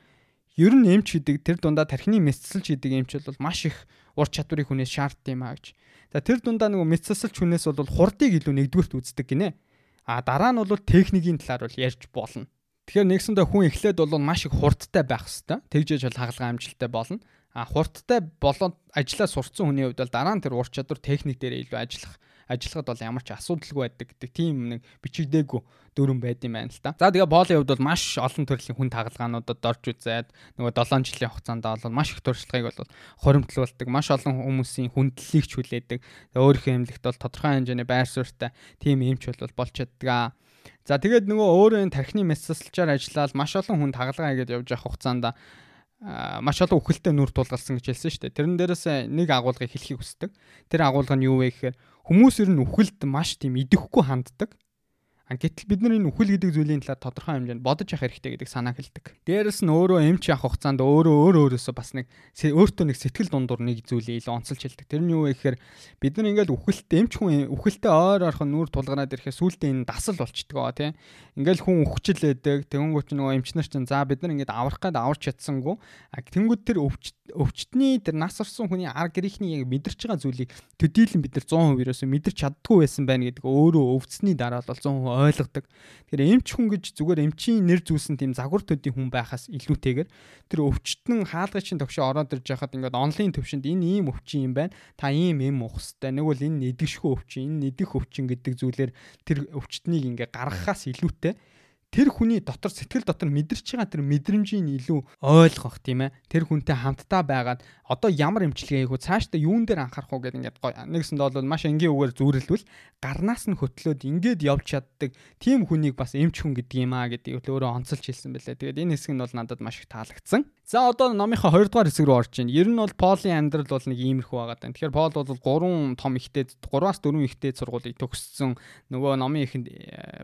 ер нь эмч гэдэг тэр дундаа тархины мэсцэлж гэдэг эмч бол маш их ур чадварыг хүнээс шаарддаг юм аа гэж. За тэр дундаа нөгөө мэсцэлж хүнээс бол хурдыг илүү нэгдүгürt үздэг гинэ. А дараа нь бол техникийн талаар бол ярьж болно. Тэгэхээр нэгсэндээ хүн эхлээд бол маш их хурдтай байх хэвээр. Тэгжээж бол хагалгаа амжилттай болно. А хурдтай болоод ажиллаа сурцсан хүний хувьд бол дараа нь тэр ур чадвар техник дээр илүү ажиллах ажиллахад бол ямар ч асуудалгүй байдаг гэдэг тийм нэг бичигдээгүй дүрэн байд юм байна л та. За тэгээ боолын хувьд бол маш олон төрлийн хүн тагалгаануудад орж үзээд нөгөө 7 жилийн хугацаанд бол маш их туршлагыг бол хоримтлуулдаг. Маш олон хүмүүсийн хүндлэлийг ч хүлээдэг. Өөрийнхөө эмнэлэгт бол тодорхой хэмжээний байр суурьтай тийм эмч бол болж чаддаг. За тэгээд нөгөө өөрөө энэ тархины мэссэлчээр ажиллаад маш олон хүн тагалгаа хийгээд явж явах хугацаанд маш олон үхэлтэд нүр тулгалсан гэж хэлсэн шүү дээ. Тэрэн дээрээс нэг агуулгыг хэлхийг хүсдэг. Тэр агуулга нь юу вэ гэхээр хүмүүс ер нь үхэлд маш тийм идэхгүй ханддаг. Гэтэл бид нар энэ үхэл гэдэг зүйлийн талаар тодорхой хэмжээнд бодож явах хэрэгтэй гэдэг санаа хэлдэг. Дээрэс нь өөрөө эмч явах хугацаанд өөрөө өөр өөрөөсөө бас нэг өөртөө нэг сэтгэл дундуур нэг зүйлийг илүү онцолж хэлдэг. Тэр нь юу вэ гэхээр бид нар ингээл үхэлтэй эмч хүн үхэлтэй ойр орхон нүур тулгараад ирэхээ сүултээ энэ дасал болчдөг тий. Ингээл хүн үхчихлээдэг. Тэнгүүт нөгөө эмч нар чинь за бид нар ингээд аврах гээд аварч чадсангүй. Тэнгүүд тэр өвч өвчтний тэр нас орсон хүний ар гэрийнхний яг мэдэрч байгаа зүйлийг төдийлөн бид нар 100% ерөөсөө мэдэрч чаддгүй байсан байна гэдэг өөрөө өвцсний дараа бол 100% ойлгодог. Тэгэхээр эмч хүн гэж зүгээр эмчийн нэр зүүсэн тийм загвар төдий хүн байхаас илүүтэйгээр тэр өвчтөн хаалгачийн төвшөө ороод ирж яхад ингээд онлайн төвшөнд энэ ийм өвчин юм байна. Та ийм юм уах хэвээр. Нэг бол энэ нэдгшгүй өвчин, энэ нэдэх өвчин гэдэг зүйлээр тэр өвчтнийг ингээд гаргахаас илүүтэй тэр хүний дотор сэтгэл дотор мэдэрч байгаа тэр мэдрэмжийг илүү ойлгох тийм ээ тэр хүнтэй хамтдаа байгаад одоо ямар эмчилгээ хийх вэ цаашдаа юун дээр анхаарах уу гэдэг ингээд нэгсэнд бол маш энгийн үгээр зүүрэлдвэл гарнаас нь хөтлөөд ингээд явж чаддаг тийм хүнийг бас эмч хүн гэдэг юм аа гэдгийг өөрөө онцолж хэлсэн байлаа тэгээд энэ хэсэг нь бол надад маш их таалагдсан За одоо номынхаа 2 дугаар хэсэг рүү орж ийн. Ер нь бол Полийн амьдрал бол нэг иймэрхүү байгаа даа. Тэгэхээр Пол бол 3 том ихтэй 3-аас 4 ихтэй сургуулийг төгссөн. Нөгөө номын ихэнд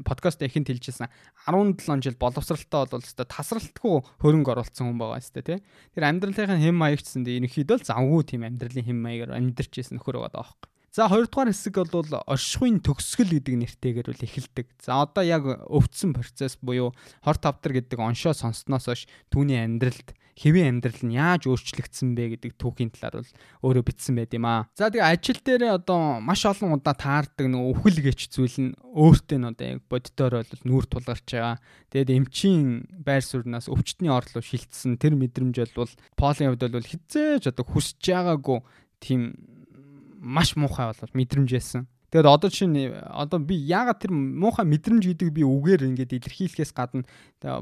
подкаст ихэнд хэлжсэн 17 жил боловсралтай бол өстой тасралтгүй хөрөнгө оруулсан хүн байгаа өстой тий. Тэр амьдралынхаа хэм маягчсан дээ ерөнхийдөө завгүй тийм амьдралын хэм маягаар амьдарч исэн нөхөр байгаа даахгүй. За хоёрдугаар хэсэг бол оршихуйн төгсгөл гэдэг нэртэйгээр үл эхэлдэг. За одоо яг өвдсөн процесс буюу хорт тавтар гэдэг оншоо сонссноос хойш түүний амьдралд хэвийн амьдрал нь яаж өөрчлөгдсөн бэ гэдэг түүхийн талаар бол өөрөө бичсэн байд юм аа. За тэгээ ажил дээр одоо маш олон удаа таардаг нэг үхэл гэч зүйл нь өөртөө нь одоо яг боддоор бол нүүр тулгарч байгаа. Тэгээд эмчийн байр сууриас өвчтний орлоо шилтсэн тэр мэдрэмж бол Полын хувьд бол хизээж одоо хүсэж байгаагүй тийм маш муухай бол мэдрэмж байсан. Тэгээд одоо чинь одоо би яагаад тэр муухай мэдрэмж гэдэг би үгээр ингээд илэрхийлэхээс гадна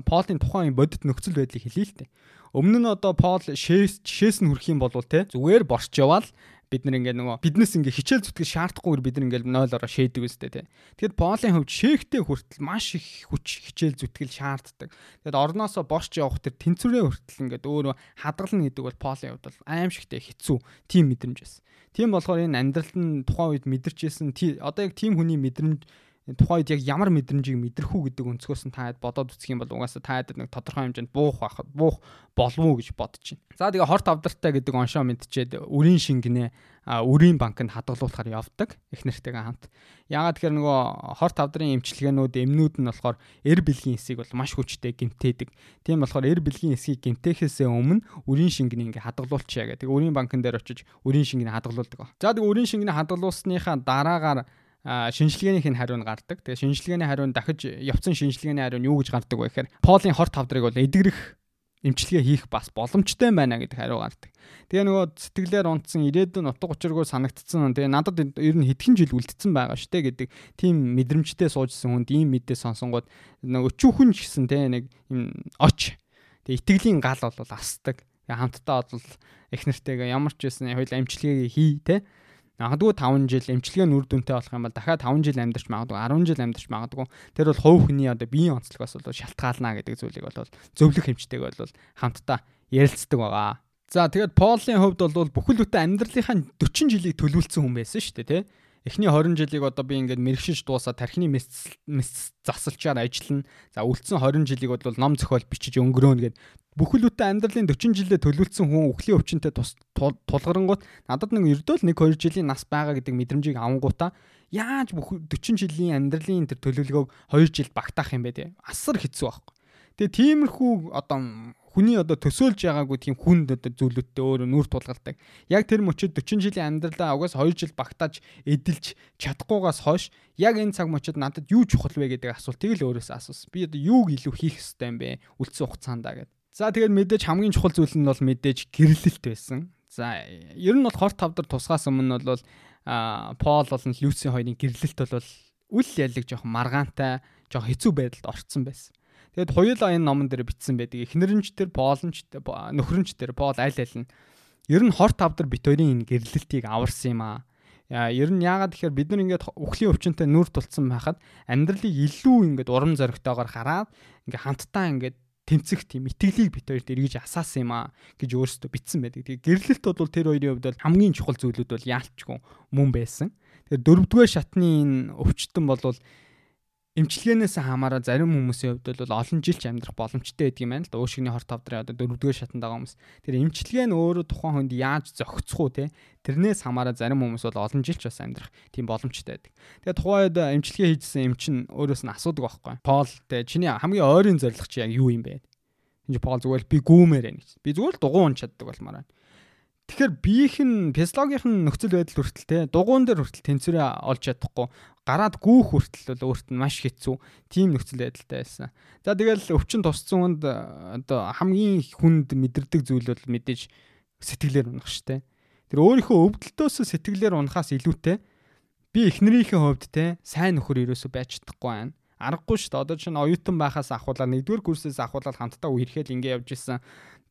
Полын тухайн бодит нөхцөл байдлыг хэлье л дээ. Өмнө нь одоо Пол шээс нь хүрэх юм бол те зүгээр борч яваал бид нар ингээ нөгөө биднес ингээ хичээл зүтгэж шаардахгүйгээр бид нар ингээ 0-ороо шээдэг үстэй тий. Тэгэд Полын хөвд шээгтэй хүртэл маш их хүч хичээл зүтгэл шаарддаг. Тэгэд орноосоо босч явах тэр тэнцвэрээ хүртэл ингээ өөрөө хадгална гэдэг бол Полын хувьд бол аимшигтэй хэцүү тийм мэдрэмж байсан. Тийм болохоор энэ амьдралд нь тухайн үед мэдэрчээсэн одоо яг тийм хүний мэдрэмж тухайн үед яг ямар мэдрэмжийг мэдэрх үү гэдэг өнцгөөс нь таад бодоод үзэх юм бол угаасаа таад нэг тодорхой хэмжээнд буух байх буух болов уу гэж бодож байна. За тэгээ хорт авдартай гэдэг оншоо мэдчихэд үрийн шингэнэ үрийн банкнд хадгалуулахаар явдаг их нэртэйгээ хамт. Яагаад тэгэхээр нөгөө хорт авдрын эмчилгээнүүд эмнүүд нь болохоор эр бэлгийн эсийг бол маш хүчтэй гимтээдэг. Тийм болохоор эр бэлгийн эсийг гимтээхээсээ өмнө үрийн шингэний ингээ хадгалуулчихъя гэдэг. Үрийн банкн дээр очиж үрийн шингэний хадгалуулдаг. За тэгээ үрийн шингэний хадгалуулсныхаа дараагаар шинжилгээнийх нь хариу нь гардаг. Тэгээ шинжилгээний хариу нь дахиж явцсан шинжилгээний хариу нь юу гэж гардаг вэ гэхээр полын хор тавдрыг бол эдгэрэх эмчилгээ хийх бас боломжтой байна гэдэг хариу гардаг. Тэгээ нөгөө сэтгэлээр унтсан ирээдүйн утга учиргүй санагдцсан. Тэгээ надад ер нь хэдхэн жил үлдсэн байгаа дээ гэдэг тийм мэдрэмжтэй суужсэн хүнд ийм мэдээ сонсонгууд нөгөө өчүүхэн ч гэсэн те нэг юм оч. Тэгээ итгэлийн гал бол асдаг. Хамтдаа бол их нэртэйгээ ямар ч байсан хоёул эмчилгээ хий те Магадгүй 5 жил эмчилгээ нүр дүнтэй болох юм бол дахиад 5 жил амьдарч магадгүй 10 жил амьдарч магадгүй. Тэр бол хувь хүний одоо биеийн онцлогоос бол шалтгаална гэдэг зүйлийг бол зөвлөх хэмжтэйг бол хамтдаа ярилцдаг байгаа. За тэгээд Полын хувьд бол бүхэл бүтэн амьдралынхаа 40 жилийг төлөвлөсөн хүн байсан шүү дээ тий. Эхний 20 жилийг одоо би ингээд мэрэгшиж дуусаад тархины мэс засалчаар ажиллана. За үлдсэн 20 жилийг бол ном зохиол бичиж өнгөрөөнө гэд бүхэл бүтэн амьдралын 40 жилдээ төлөвлөсөн хүн өхлийн өвчнөд тулгарнгууд надад нэг ердөөл 1 2 жилийн нас байгаа гэдэг мэдрэмжийг авангуудаа яаж бүх 40 жилийн амьдралын тэр төлөвлөгөөг 2 жилд багтаах юм бэ те асар хэцүү байхгүй. Тэгээ тиймэрхүү одоо хүний одоо төсөөлж байгаагүй тийм хүнд одоо зүйлүүдтэй өөрөө нүүр тулгалдаг. Яг тэр мөчөд 40 жилийн амьдралаа угаас 2 жил багтааж эдэлж чадахгүйгаас хойш яг энэ цаг мөчөд надад юу чухал вэ гэдэг асуултыг л өөрөөсөө асуусан. Би одоо юуг илүү хийх ёстой юм бэ? Үлдсэн хугацаанд гэдэг. За тэгээд мэдээж хамгийн чухал зүйл нь бол мэдээж гэрлэлт байсан. За ер нь бол хорт тавдар тусгаас өмнө бол а Пол болон Люси хоёрын гэрлэлт бол үл ялэг жоохон маргаантай, жоохон хэцүү байдалд орцсон байсан. Тэгэд хоёулаа энэ номон дээр бичсэн байдаг. Эхнэрэнч тэр Полонч нөхрөнч тэр Пол аль аль нь ер нь хорт тавдар бит хоёрын энэ гэрлэлтийг аварсан юм аа. Ер нь яагаад тэгэхээр бид нар ингээд өхлийн өвчнөд нүр тулцсан байхад амьдралыг илүү ингээд урам зоригтойгоор хараад ингээд хамтдаа ингээд тэмцэх тийм итгэлийг бит хоёрт эргэж асаасан юм аа гэж өөрсдөө битсэн байдаг. Тэгээ гэрлэлт бол тэр хоёрын хувьд бол хамгийн чухал зүйлүүд бол яалтчгүй мөн байсан. Тэгэхээр дөрөвдүгээр шатны энэ өвчтөн болвол эмчилгээнээс хамаараа зарим хүмүүсийн хувьд бол олон жил ч амьдрах боломжтой байдаг юм байна л да. Уушигны хорт тавдрын одоо дөрөвдүгээр шатанд байгаа хүмүүс. Тэр эмчилгээ нь өөрөө тухайн хүнд яаж зохицох уу те. Тэрнээс хамаараа зарим хүмүүс бол олон жил ч бас амьдрах тийм боломжтой байдаг. Тэгээ тухайд эмчилгээ хийжсэн эм чин өөрөөс нь асуудаг байхгүй. Пол те чиний хамгийн ойрын зорилго чи яг юу юм бэ? Энд Пол зүгээр би гүүмээр байна гэж. Би зүгээр л дугуун чаддаг болмаар байна. Тэгэхээр биеийнх нь физиологийнх нь нөхцөл байдал хүртэл те дугуун дээр хүртэл тэнцвэрээ олж чадахгүй гараад гүүх хүртэл бол өөрт нь маш хэцүү тийм нөхцөл байдалтай байсан. За тэгэл өвчин тусцсан хүнд одоо хамгийн хүнд мэдэрдэг зүйл бол мэдээж сэтгэлээр унах штэ. Тэр өөрийнхөө өвдөлтөөс сэтгэлээр унахаас илүүтэй би эхнэрийнхээ хувьд те сайн нөхөр ерөөсөө байж чадахгүй байна. Аргагүй шүү дээ. Одоо чинь оюутан байхаас ахуулаад нэгдүгээр курсээс ахуулаад хамтдаа үерхэд ингэ явж исэн.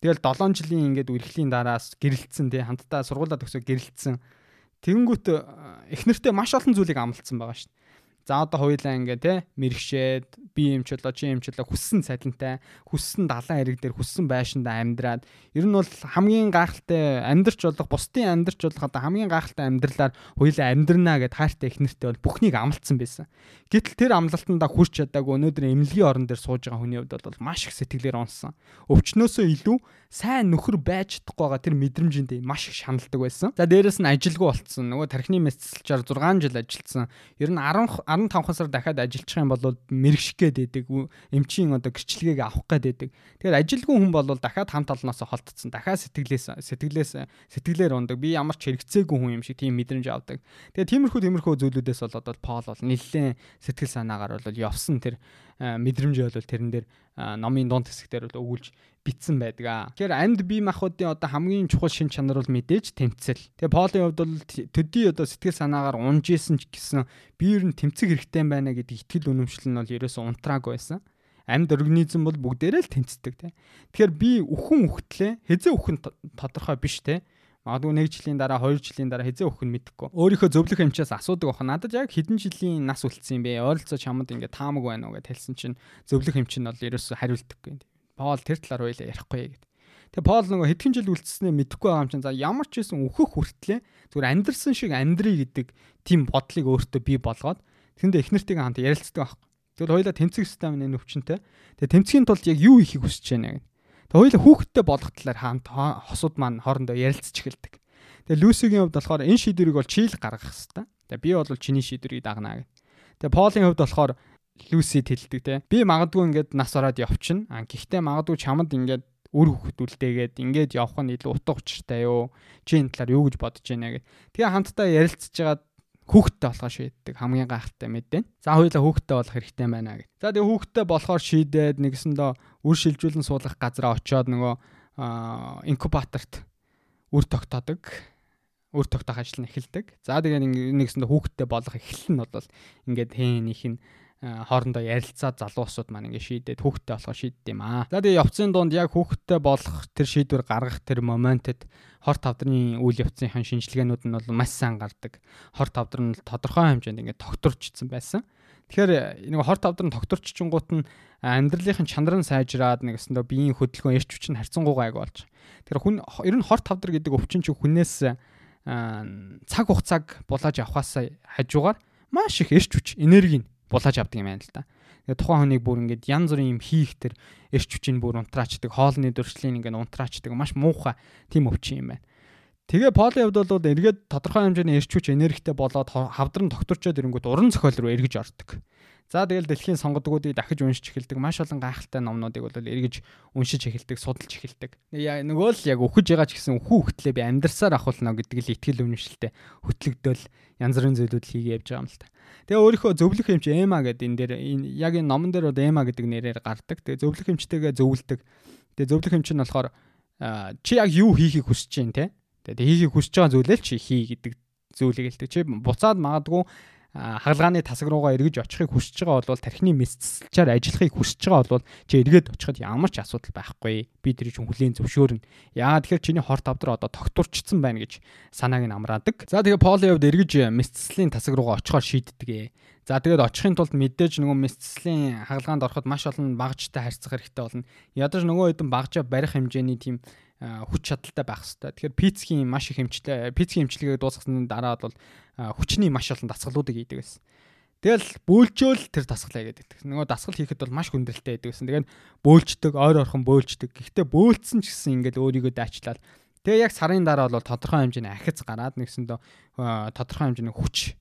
Тэгэл 7 жилийн ингээд үргэлжлийн дараас гэрэлтсэн тий хамтдаа сургуулаа төгсөө гэрэлтсэн Тэнгүүт эхнэртэй маш олон зүйлийг амлцсан байгаа шүү. За одоо хоёулаа ингээ те мэрэгшээд би эмчлээ чи эмчлээ хүссэн цалинтай хүссэн далайн хэрэг дээр хүссэн байшиндаа амьдраад ер нь бол хамгийн гайхалтай амьдрч болох бусдын амьдрч болох одоо хамгийн гайхалтай амьдралаар хоёулаа амьдрнаа гэд хайртай их нэртэй бол бүхнийг амлцсан байсан. Гэтэл тэр амлалтандаа хүрч чадаагүй өнөөдөр эмнэлгийн орон дээр сууж байгаа хүний хувьд бол маш их сэтгэлээр унсан. Өвчнөөсөө илүү сайн нөхөр байж чадахгүй байгаа тэр мэдрэмжинд маш их шаналдаг байсан. За дээрэс нь ажилгүй болцсон. Нөгөө тархины мэсэлчээр 6 жил ажилласан. Ер нь 10 15 сар дахиад ажиллах юм бол мэрэгших гээд байдаг эмчийн одоо гэрчлэгийг авах гээд байдаг. Тэгэхээр ажилгүй хүн бол дахиад хамт олноосоо холтцсон. Дахиад сэтгэлээс сэтгэлээс сэтгэлээр ундаг. Би ямар ч хэрэгцээгүй хүн юм шиг тийм мэдрэмж авдаг. Тэгээ тиймэрхүү тиймэрхүү зүйлүүдээс бол одоо Пол бол нэлээд сэтгэл санаагаар бол явсан тэр мэдрэмж бол тэрэн дээр номын дунд хэсгээр бол өгүүлж битсэн байдаг аа. Тэгэхээр амьд бие махбодын одоо хамгийн чухал шин чанар бол мэдээж тэмцэл. Тэгээ Полийн хувьд бол төдий одоо сэтгэл санаагаар унжижсэн ч гэсэн биеэр нь тэмцэх хэрэгтэй байна гэдэг итгэл үнэмшил нь бол ерөөсөө унтрааг байсан. Амьд организм бол бүгдээрээ л тэмцдэг тий. Тэгэхээр би үхэн үхтлээ хэзээ үхэн тодорхой биш тий. Магадгүй 1 жилийн дараа 2 жилийн дараа хизээ өгөх нь мэдэхгүй. Өөрийнхөө зөвлөх эмчээс асуудаг баха. Надад яг хэдэн жилийн нас үлдсэн юм бэ? Ойролцоо чамд ингээд таамаг байна уу гэж хэлсэн чинь зөвлөх эмч нь бол ерөөсө хариулдаггүй. Пол тэр талаар хоёлаа ярихгүй гэд. Тэгээ Пол нөгөө хэдхэн жил үлдсэнээ мэдэхгүй байгаа юм чинь за ямар ч байсан өөхөх хүртлээ зүгээр амьдрсан шиг амьдрий гэдэг тийм бодлыг өөртөө бий болгоод тэнд эхнэртэйгээ хамт ярилцдаг байхгүй. Тэгвэл хоёлаа тэмцэх систем нэ өвчнөтэй. Тэгээ тэмцхийн тулд яг юу хийхийг хүсэж байна гэдэг. Тэгээ хоёул хүүхдтэй болох талаар хаант хосууд маань хоорондоо ярилцж эхэлдэг. Тэгээ Люсигийн хувьд болохоор энэ шийдвэрийг бол чийл гаргах хэрэгтэй. Тэгээ би бол чиний шийдвэрийг дагнаа гэх. Тэгээ Полийн хувьд болохоор Люсид хэлдэг те. Би магадгүй ингээд нас ороод явчихна. А гэхдээ магадгүй чамд ингээд үр хөвгдүүлтэйгээд ингээд явах нь илүү утга учиртай юу? Чи энэ талаар юу гэж бодож байна гэх. Тэгээ хамтдаа ярилцж байгаад хүүхдтэй болохоо шийддэг хамгийн гайхалтай мэдээ. За хоёулаа хүүхдтэй болох хэрэгтэй байна гэж. За тэгээ хүүхдтэй болохоор шийдээд нэгсэндээ үр шилжүүлэн суулгах газараа очиод нөгөө инкубаторт үр тогтоодог. Үр тогтоох ажил нь эхэлдэг. За тэгээ нэгсэндээ хүүхдтэй болох эхлэл нь бол ингээд хэн их нь хоорондоо ярилцаад залуусууд маань ингээ шийдээд хүүхдтэй болохоо шийддэг юм аа. За тэгээ явцын дунд яг хүүхдтэй болох тэр шийдвэр гаргах тэр моментэд хор тавдрын үйл явцынхаа шинжилгээнүүд нь бол маш сайн гардаг. Хор тавдар нь тодорхой хэмжээнд ингээ тогтворчсон байсан. Тэгэхээр нэг хор тавдар нь тогтворччингууд нь амьдралын чанар нь сайжраад нэг өсөндөө биеийн хөдөлгөөн эрч хүч нь харьцангуйгаа айг болж. Тэгэхээр хүн ер нь хор тавдар гэдэг өвчин чинь хүнээс цаг хугацааг булааж авахаас хажуугаар маш их эрч хүч энерги булааж авдаг юм байна л да. Тэгээ тухайн хүнийг бүр ингээд янз бүрийн юм хийх тэр эрч хүчийг бүр унтраачдаг, хоолны дөрвшлийн ингээд унтраачдаг маш муухай тийм өвчин юм байна. Тэгээ полын хувьд бол эргээд тодорхой хэмжээний эрч хүч энергитэй болоод хавдар нь тогтворчод ирэнгүүт уран зохиол руу эргэж ордог. За тэгэл дэлхийн сонгодгуудыг дахиж уншиж эхэлдэг. Маш олон гайхалтай номнуудыг бол эргэж уншиж эхэлдэг, судалж эхэлдэг. Яа нөгөө л яг өхөж байгаа ч гэсэн өхөө хөтлөө би амьдарсаар ахуулна гэдэг л ихтгэл үнэмшилтэй хөтлөгдөөл янз бүрийн зүйлүүд хийгээ явж байгаа юм л та. Тэгээ өөрийнхөө зөвлөх эмч Эма гэдэг энэ дээр яг энэ номон дээр бол Эма гэдэг нэрээр гардаг. Тэгээ зөвлөх эмчтэйгээ зөвлөдөг. Тэгээ зөвлөх эмч нь болохоор чи яг юу хийхийг хүсэж байна те. Тэгээ хийхийг хүсэж байгаа зүйлээ л чи хий гэдэг зүйлийг хэлдэг. Чи буцаад магадгүй хагалгааны тасаг руугаа эргэж очихыг хүсэж байгаа бол тархины мэсцэлчээр ажиллахыг хүсэж байгаа бол чи эргээд очиход ямар ч асуудал байхгүй. Би тэр чинь хүлийн зөвшөөрнө. Яа тэгэхээр чиний хорт авдар одоо тогтворчсон байна гэж санааг нь амраадаг. За тэгээ Полын хувьд эргэж мэсцэлийн тасаг руугаа очихоор шийддэг. За тэгээд очихын тулд мэдээж нөгөө мэсцэлийн хагалгаанд ороход маш олон багжтай харьцах хэрэгтэй болно. Ядаж нөгөө хэдэн багжаа барих хэмжээний тийм хүч чадалтай байх хэрэгтэй. Тэгэхээр пицгийн маш их хэмжлээ пицгийн хэмжлэгээ дуусгасны дараа бол хүчний маш олон дасгалуудыг хийдэг байсан. Тэгэл бөөлжөөл тэр дасгалаа гэдэг. Нөгөө дасгал хийхэд бол маш хүндрэлтэй байдаг гэсэн. Тэгээд бөөлждөг, ойр орхон бөөлждөг. Гэхдээ бөөлдсөн ч гэсэн ингээд өөрийгөө дайчлаад тэгээ яг сарын дараа бол тодорхой хэмжээний ахиц гараад нэгсэндөө тодорхой хэмжээний хүч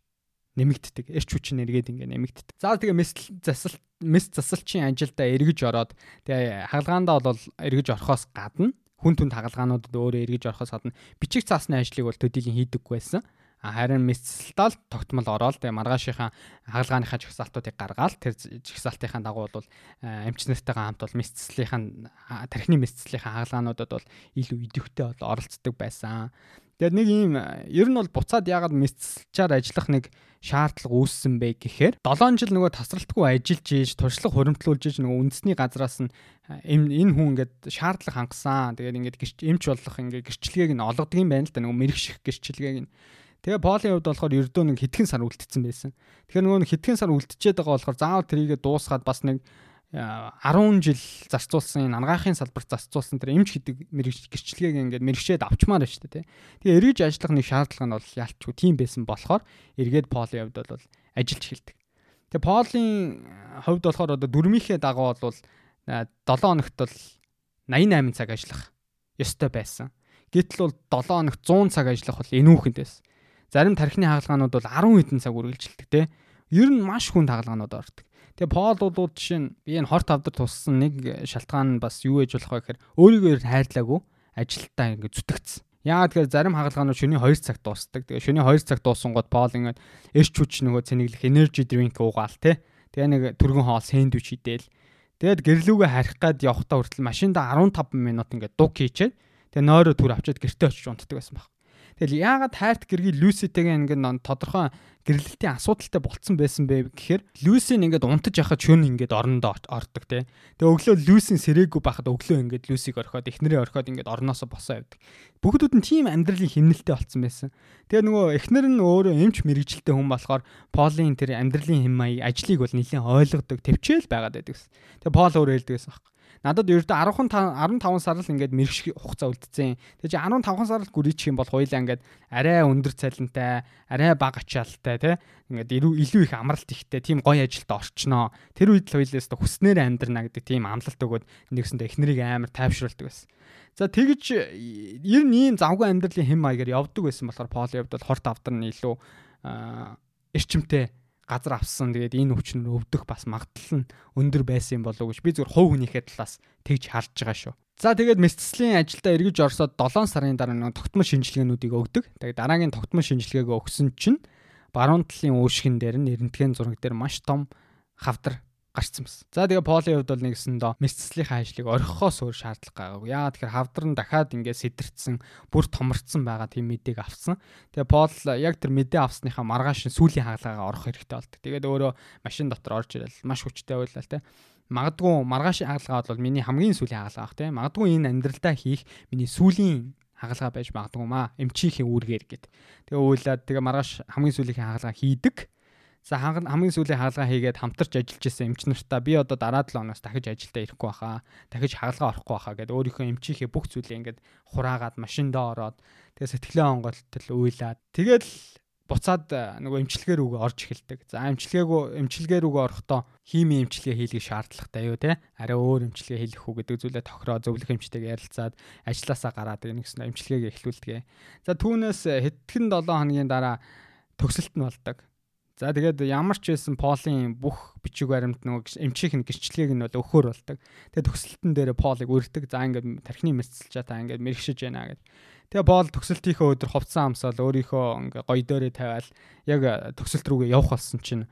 нэмэгддэг. Эрч хүч нэргээд ингээд нэмэгддэг. За тэгээ мэс засал мэс засалчийн ажилдаа эргэж ороод тэгээ хаалгаандаа бол эргэж орохоос гадна хүн түнд хагалгаануудад өөрөө эргэж орохоос гадна бичиг цаасны ажлыг бол төдийлөн хийдэггүй байсан. Харин мэсцэлтал тогтмол ороод маргаашийнхаа хагалгааныхаа жагсаалтуудыг гаргаад тэр жагсаалтынхаа дагуу бол эмчнэртэйгээ хамт бол мэсцлийнхаа тархины мэсцлийнхаа хагалгаануудад бол илүү идэвхтэй бол оролцдог байсан. Тэгээд нэг ийм ер нь бол буцаад яагаад мэсцэлчаар ажиллах нэг шаардлага үүссэн бэ гэхээр 7 жил нөгөө тасралтгүй ажиллаж ийж туршлага хуримтлуулж ийж нөгөө үндэсний газраас нь энэ хүн ингээд шаардлага хангасан. Тэгээд ингээд гэрч эмч болох ингээд гэрчлэгийг нь олгодог юм байна л да нөгөө мэрэгших гэрчлэгийг нь. Тэгээ Полийн хувьд болохоор ердөө нэг хитгэн сар үлдсэн байсан. Тэгэхээр нөгөө хитгэн сар үлдчихэд байгаа болохоор заавал тэрийгэ дуусгаад бас нэг 10 жил зарцуулсан ангаахын салбарт зарцуулсан тэр эмч гэдэг гэрчлэгийг ингээд мэрэгчээд авчмаар байна шүү дээ. Тэгээ эргэж ажиллах нэг шаардлага нь бол ялчгүй тийм байсан болохоор эргээд Полийн хувьд бол ажиллаж эхэлдэг. Тэгээ Полийн хувьд болохоор одоо дөрмийнхээ дагуу бол 7 хоногт бол 88 цаг ажиллах ёстой байсан. Гэтэл бол 7 хоногт 100 цаг ажиллах бол энүүхэнд байсан. Зарим тархины хаалгаанууд бол 10 хэдэн цаг үргэлжилдэг те. Ер нь маш хүнд хаалгаанууд ордог. Тэгээ Пол бол жишээ нь би энэ хорт авдар туссан нэг шалтгаан нь бас юу ээж болох вэ гэхээр өөрийгөө хайрлаагүй ажилтаа ингэ зүтгэцсэн. Яагаад тэгэхээр зарим хагалгаанууд шөнийн 2 цаг дуусдаг. Тэгээ шөнийн 2 цаг дууссан гот Пол ингэ эрч хүч нөгөө цэнэглэх energy drink уугаал те. Тэгээ нэг түргэн хоол сэндвич идэл. Тэгээд гэрлүүгээ харих гад явхдаа хүртэл машинда 15 минут ингээд дуг хийчээд тэгээ нойроо түр авчиад гэртээ очиж унтдаг байсан баг. Тэгэл яагаад хайрт гэргийг Люситэйгээ ингээд тодорхой гэрлэлтийн асуудалтай болцсон байсан бэ гэхээр Люсин ингээд унтаж яхад шөн ингээд орондоо ордог те. Тэгээ өглөө Люсин сэрээгүй байхад өглөө ингээд Люсиг орхиод эхнэрээ орхиод ингээд орноосоо босоо явдаг. Бүгдүүд нь тийм амьдралын хэмнэлтэй болцсон байсан. Тэгээ нөгөө эхнэр нь өөрөө эмч мэрэгжилтэй хүн болохоор Полын тэр амьдралын хэм маяг ажлыг бол нэлээд ойлгодог, төвчээл байгаад байдаг. Тэгээ Пол өөрөө хэлдэг байсан баг надад ердөө 15 15 сар л ингээд мэрэгш хугацаа үлдсэн. Тэгээ чи 15 сар л гүрийчих юм бол хоёлаа ингээд арай өндөр цалинтай, арай бага ачаалтай тий ингээд илүү их амралт ихтэй тийм гоё ажилд орчноо. Тэр үед л хоёлаас хүснээр амьдрна гэдэг тийм амлалт өгөөд нэгсэндээ эхнэрийг амар тайвшруулдаг байсан. За тэгж ер нь ийм завгүй амьдралын хэм маягаар явдаг байсан болохоор Пол явд бол хорт авдар нь илүү эрчимтэй газар авсан. Тэгээд энэ өвчин өвдөх бас магадлал нь өндөр байсан юм болов уу гэж би зүгээр хувь хүнийхээ талаас тэгж харж байгаа шүү. За тэгээд мэсцлийн ажилдаа эргэж орсоод 7 сарын дараа нэг тогтмол шинжилгээнүүдийг өгдөг. Тэгээд дараагийн тогтмол шинжилгээгээ өгсөн чинь баруун талын үүшгэн дээр нь эрентген зураг дээр маш том хавдар гарцсан байсан. За тэгээ Полийн хувьд бол нэгсэндээ мэсцлийнхаа ажлыг орхихоос өөр шаардлага байгаагүй. Яагаад тэгэхээр хавдар нь дахиад ингээд сэтэрсэн, бүр томорцсон байгаа тийм мэдээг авсан. Тэгээ Пол яг тэр мэдээ авсныхаа маргааш сүүлийн хаалгаагаа орох хэрэгтэй болдог. Тэгээд өөрөө машин дотор орж ирэл маш хүчтэй байлаа те. Магадгүй маргаашийн хаалгаа бол миний хамгийн сүүлийн хаалгаа ах те. Магадгүй энэ амьдралдаа хийх миний сүүлийн хаалгаа байж магадгүй маа. Эмчийнхээ үүргээр гэд. Тэгээ уйлаад тэгээ маргааш хамгийн сүүлийн хаалгаа хийдэг За хамгийн сүүлийн хаалгаа хийгээд хамтарч ажиллаж исэн эмч нартаа би одоо дараа 7 оноос дахиж ажилдаа ирэхгүй баха. Дахиж хаалгаа орохгүй баха гэд өөрийнхөө эмчийнхээ бүх зүйлээ ингээд хураагаад машиндаа ороод тэгээ сэтгэлээ онголтол уйлаад тэгээд буцаад э, нөгөө эмчилгээ рүүгээ орж эхэлдэг. За эмчилгээгөө эмчилгээ рүүгээ орохдоо хими эмчилгээ хийлгэх шаардлагатай юу те? Арай өөр эмчилгээ хийх үү гэдэг зүйлээ тохироо зөвлөх эмчтэйгээ ярилцаад ажилласаа гараад нэгсэн эмчилгээгээ эхлүүлдэг. За түүнээс хэдхэн 7 хоногийн дараа төгсөлт нь болдог. За тэгээд ямар ч байсан Полын бүх бичиг баримт нөгөө эмчийнх нь гэрчлэгийг нь бол өхөр болдог. Тэгээд төгсөлтөн дээр Полыг үрдэг. За ингээд тархины мэсэлчээ та ингээд мэрэгшиж байна гэд. Тэгээ Пол төгсөлтийнхөө өдөр хувцсан амсаал өөрийнхөө ингээ гоё доорээ тавиал яг төгсөлт рүүгээ явах болсон чинь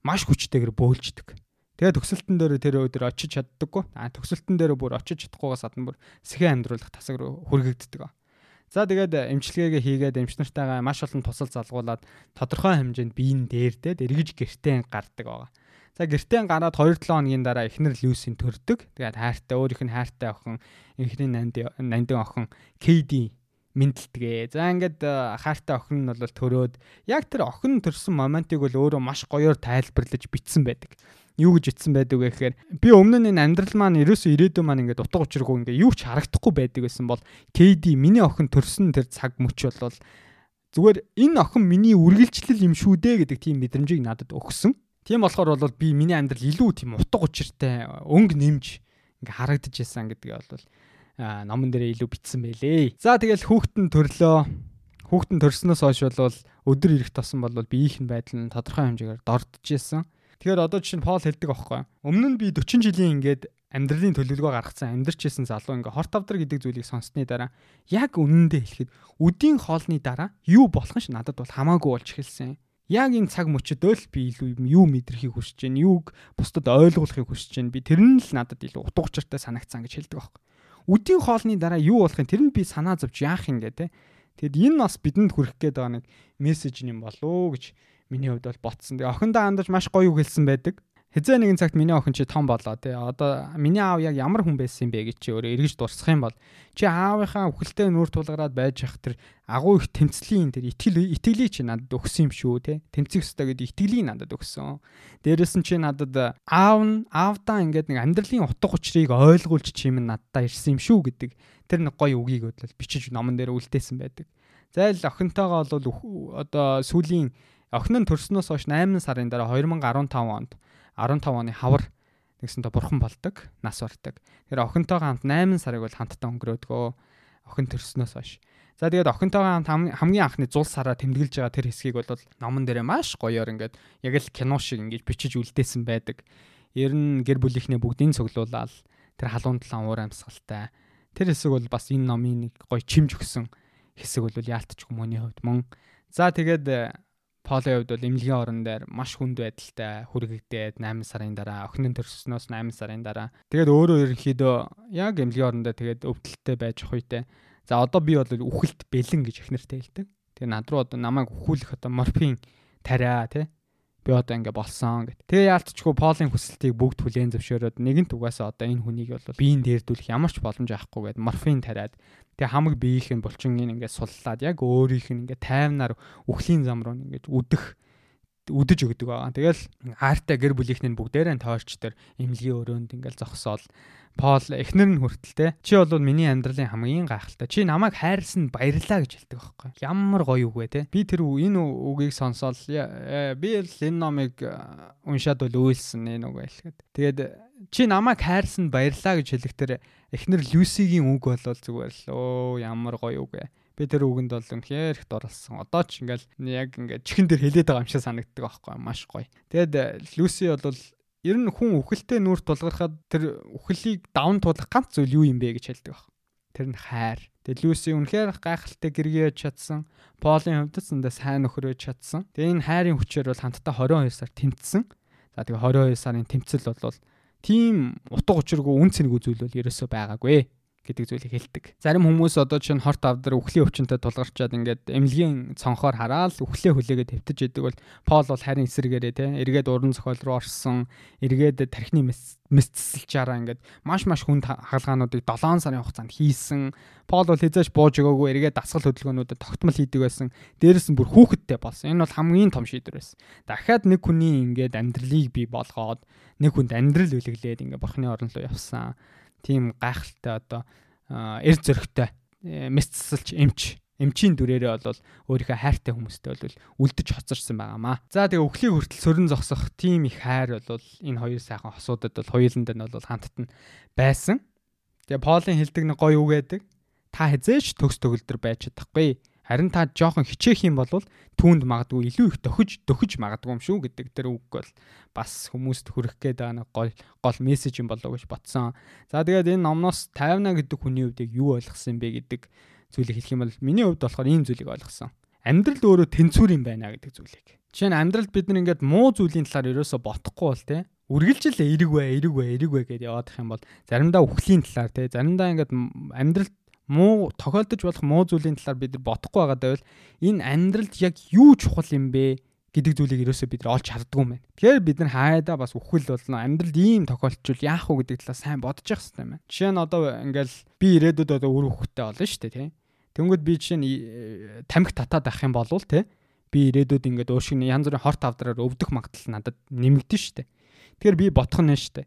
маш хүчтэйгэр бөөлждөг. Тэгээ төгсөлтөн дээр тэр өдөр очиж чаддаггүй. А төгсөлтөн дээр бүр очиж чадахгүйгаас гадна бүр сэхэн амьдруулах тасаг руу хүргэгддэг. За тэгээд эмчилгээгээ хийгээд эмч нартайгаа маш олон тусал залгуулад тодорхой хэмжээнд биеийн дээрдээд эргэж гэртээ гардаг байгаа. За гэртээ гараад 2-7 хоногийн дараа эхнэр Люсийн төрдөг. Тэгээд хайртай өөрийнх нь хайртай охин энхний нандин охин KD мэдлдгээ. За ингээд хайртай охин нь бол төрөөд яг тэр охин төрсэн моментыг бол өөрөө маш гоёор тайлбарлаж бичсэн байдаг юу гэж итсэн байдаг вэ гэхээр би өмнө нь энэ амьдрал маань ерөөсөө ирээдүйн маань ингээд утга учиргүй ингээд юу ч харагдахгүй байдаг гэсэн бол KD миний охин төрсөн тэр цаг мөч бол зүгээр энэ охин миний үргэлжлэл юм шүү дээ гэдэг тийм мэдрэмжийг надад өгсөн. Тийм болохоор бол би миний амьдрал илүү тийм утга учиртай өнгө нэмж ингээд харагдаж байсан гэдгийг бол номон дээр илүү битсэн байлээ. За тэгэл хүүхдэн төрлөө хүүхдэн төрснөөс хойш бол өдөр ирэх тосон бол биеийнх нь байдал нь тодорхой хэмжээгээр дордж исэн. Тэгэхээр одоо жишээ нь Пол хэлдэг аахгүй. Өмнө нь би 40 жилийн ингээд амьдралын төлөвлөгөө гаргацсан амьдарч исэн залуу ингээ хорт авдар гэдэг зүйлийг сонссны дараа яг үнэндээ хэлэхэд үдийн хоолны дараа юу болох нь надад бол хамаагүй болж эхэлсэн. Яг энэ цаг мөчөдөө л би илүү юу мэдрэхийг хүсэж байна, юуг бусдад ойлгуулахыг хүсэж байна. Би тэр нь л надад илүү утга учиртай санагцсан гэж хэлдэг аахгүй. Үдийн хоолны дараа юу болохын тэр нь би санаа зовж яах юм гэ тэ. Тэгэд энэ бас бидэнд хүрэх гээд байгаа нэг мессеж юм болоо гэж миний хувьд бол ботсон. Тэгээ охиндоо хандаж маш гоё үг хэлсэн байдаг. Хизээ нэгэн цагт миний охин чи том болоо тий. Одоо миний аав яг ямар хүн байсан бэ гэж чи өөрөө эргэж дурсах юм бол чи аавынхаа үхэлтэй нүүр тулгараад байж ах тэр агуу их тэмцлийн тэр итгэл итгэлийг чи надад өгсөн юм шүү тий. Тэмцэх ёстой гэдэг итгэлийг надад өгсөн. Дээрээс нь чи надад аав нь аавдаа ингээд нэг амьдралын утга учирыг ойлгуулж чим надад ирсэн юм шүү гэдэг тэр нэг гоё үгийг бодлол бичиж номон дээр үлдээсэн байдаг. Зайл охинтойгоо бол одоо сүүлийн Охин нь төрснөөс хойш 8 сарын дараа 2015 онд 15 оны хавар нэгсэнтэй бурхан болдог, нас бардаг. Тэр охинтойгоо хамт 8 сарыг бол хамтдаа өнгөрөөдгөө. Охин төрснөөс хойш. За тэгээд охинтойгоо хамт хамгийн анхны зул сараа тэмдэглэж байгаа тэр хэсгийг бол номон дээрээ маш гоёор ингээд яг л кино шиг ингэж бичиж үлдээсэн байдаг. Ер нь гэр бүлийнхний бүгдийг цуглуулаад тэр халуун талан уур амьсгалтай. Тэр хэсэг бол бас энэ номын нэг гоё чимж өгсөн хэсэг бол яалтчгүй мөний хувьд мөн. За тэгээд Полын хувьд бол эмнэлгийн орон дээр маш хүнд байдалтай хүргэгдээд 8 сарын дараа охин нь төрснөөс 8 сарын дараа тэгээд өөрөө ерөнхийдөө яг эмнэлгийн орон дээр тэгээд өвдөлттэй байж үедээ за одоо би бол үхэлт бэлэн гэж эхнэртэй хэлдэг. Тэгээ над руу одоо намайг өхүүлэх одоо морфин тариа тий би одоо ингэ болсон гэт. Тэгээ яалтчгүй Полын хүсэлтийг бүгд хүлээн зөвшөөрөөд нэгэнт угаасаа одоо энэ хүнийг бол биеийн дээрдүүлэх ямар ч боломж авахгүй гэд морфин тариад тэгээ хамаг биеийнх нь булчингийн ингэ суллаад яг өөрийнх нь ингэ таймнаар үхлийн зам руу ингэ үдэх үдэж өгдөг байгаа. Тэгэл аартай гэр бүлийнх нь бүгдээрээ тойрч төр эмнэлгийн өрөөнд ингээл зогсоол Пол эхнэр нь хүртэлтэй. Чи бол миний амьдралын хамгийн гайхалтай. Чи намайг хайрлсан баярлаа гэж хэлдэг байхгүй. Ямар гоё үг вэ те. Би тэр энэ үгийг сонсоод э, би л энэ номыг э, уншаад бол үйлсэн энэ үг байлгээд. Тэгээд чи намайг хайрлсан баярлаа гэж хэлэх тэр эхнэр Люсигийн үг бол зүгээр л өө ямар гоё үг вэ. Би тэр үгэнд бол үнэхээр их дурлсан. Одоо ч ингээл яг ингээд чихэн дээр хэлээд байгаа юм шиг санагддаг байхгүй маш гоё. Тэгэд Люси бол ер нь хүн үхэлтэй нүрт тулгархад тэр үхлийг давн туулах ганц зүйл юу юм бэ гэж хэлдэг баг. Тэр нь хайр. Тэгээ Люси үнэхээр гайхалтай гэргийж чадсан. Полын хувьд зөндөө сайн нөхрөөж чадсан. Тэгээ энэ хайрын хүчээр бол хамтдаа 22 сар тэмцсэн. За тэгээ 22 сарын тэмцэл бол тийм утга учиргүй үн цэнэгүй зүйл бол ерөөсөө байгаагүй гэдэг зүйлийг хэлдэг. Зарим хүмүүс одоо чинь хорт авдар үхлийн өвчнөд тулгарчаад ингээд эмнэлгийн цонхоор хараад үхлээ хүлээгээд хэвтэж идэг бол Пол бол харин эсрэгээрээ те эргээд уран зохиол руу орсон, эргээд тархины мэсцэлчаараа ингээд маш маш хүнд хаалгаануудыг 7 сарын хугацаанд хийсэн. Пол бол хязгаарч бууж өгөөгүй эргээд дасгал хөдөлгөөнүүдэд тогтмол хийдэг байсан. Дээрээс нь бүр хүүхэдтэй болсон. Энэ бол хамгийн том шийдвэр байсан. Дахиад нэг хүний ингээд амьдралыг бий болгоод нэг хүнд амьдрал үлгэлээд ингээд бурхны орон руу явсан тийм гайхалтай одоо эр зөрөгтэй э, мэсцэлч эмч эмчийн дүрээрээ бол өөрийнхөө хайртай хүмүүстэй бол үлдэж хоцорсон байгаамаа. За тэгээ өхлийн хүртэл сөрөн зогсох тийм их хайр бол энэ хоёр сайхан хосуудад бол хоёуланд нь бол хамтд нь байсан. Тэгээ Полын хэлдэг нэг гоё үг байдаг. Та хизээч төгс төгөлдөр байж чадахгүй Харин та жоохон хичээх юм бол түүнд магадгүй илүү их дөхөж дөхөж магадгүй юм шүү гэдэг тэр үг бол бас хүмүүст хүрэх гээд байгаа нэг гол гол мессеж юм болоо гэж бодсон. За тэгээд энэ номноос 50 гэдэг хүний хувьд юу ойлгосон бэ гэдэг зүйлийг хэлэх юм бол миний хувьд болохоор ийм зүйлийг ойлгосон. Амьдрал өөрөө тэнцвэр юм байна гэдэг зүйлийг. Жишээ нь амьдралд бид нар ингээд муу зүйлийн талаар ерөөсө ботохгүй бол те үргэлжил эрэг бай, эрэг бай, эрэг бай гэдээ яваадах юм бол заримдаа үхлийн талаар те заримдаа ингээд амьдралд муу тохиолдож болох муу зүйлийн талаар бид бодохгүй байгаа давал энэ амьдралд яг юу чухал юм бэ гэдэг зүйлийг ерөөсөө бид олж харддаг юм байна. Тэгэхээр бид нар хайдаа бас үхэл болно. Амьдралд ийм тохиолдчул яах вэ гэдэг талаар сайн бодож явах хэрэгтэй байна. Жишээ нь одоо ингээл би ирээдүйд одоо үр хөхтэй болно шүү дээ, тийм. Тэнгүүд би жишээ нь э, тамхи татаад авах юм бол тийм би ирээдүйд ингээд өөр шиг янз бүрийн хорт авдраар өвдөх магадлал надад нэмэгдэн шүү дээ. Тэгэхээр би бодох нь шүү дээ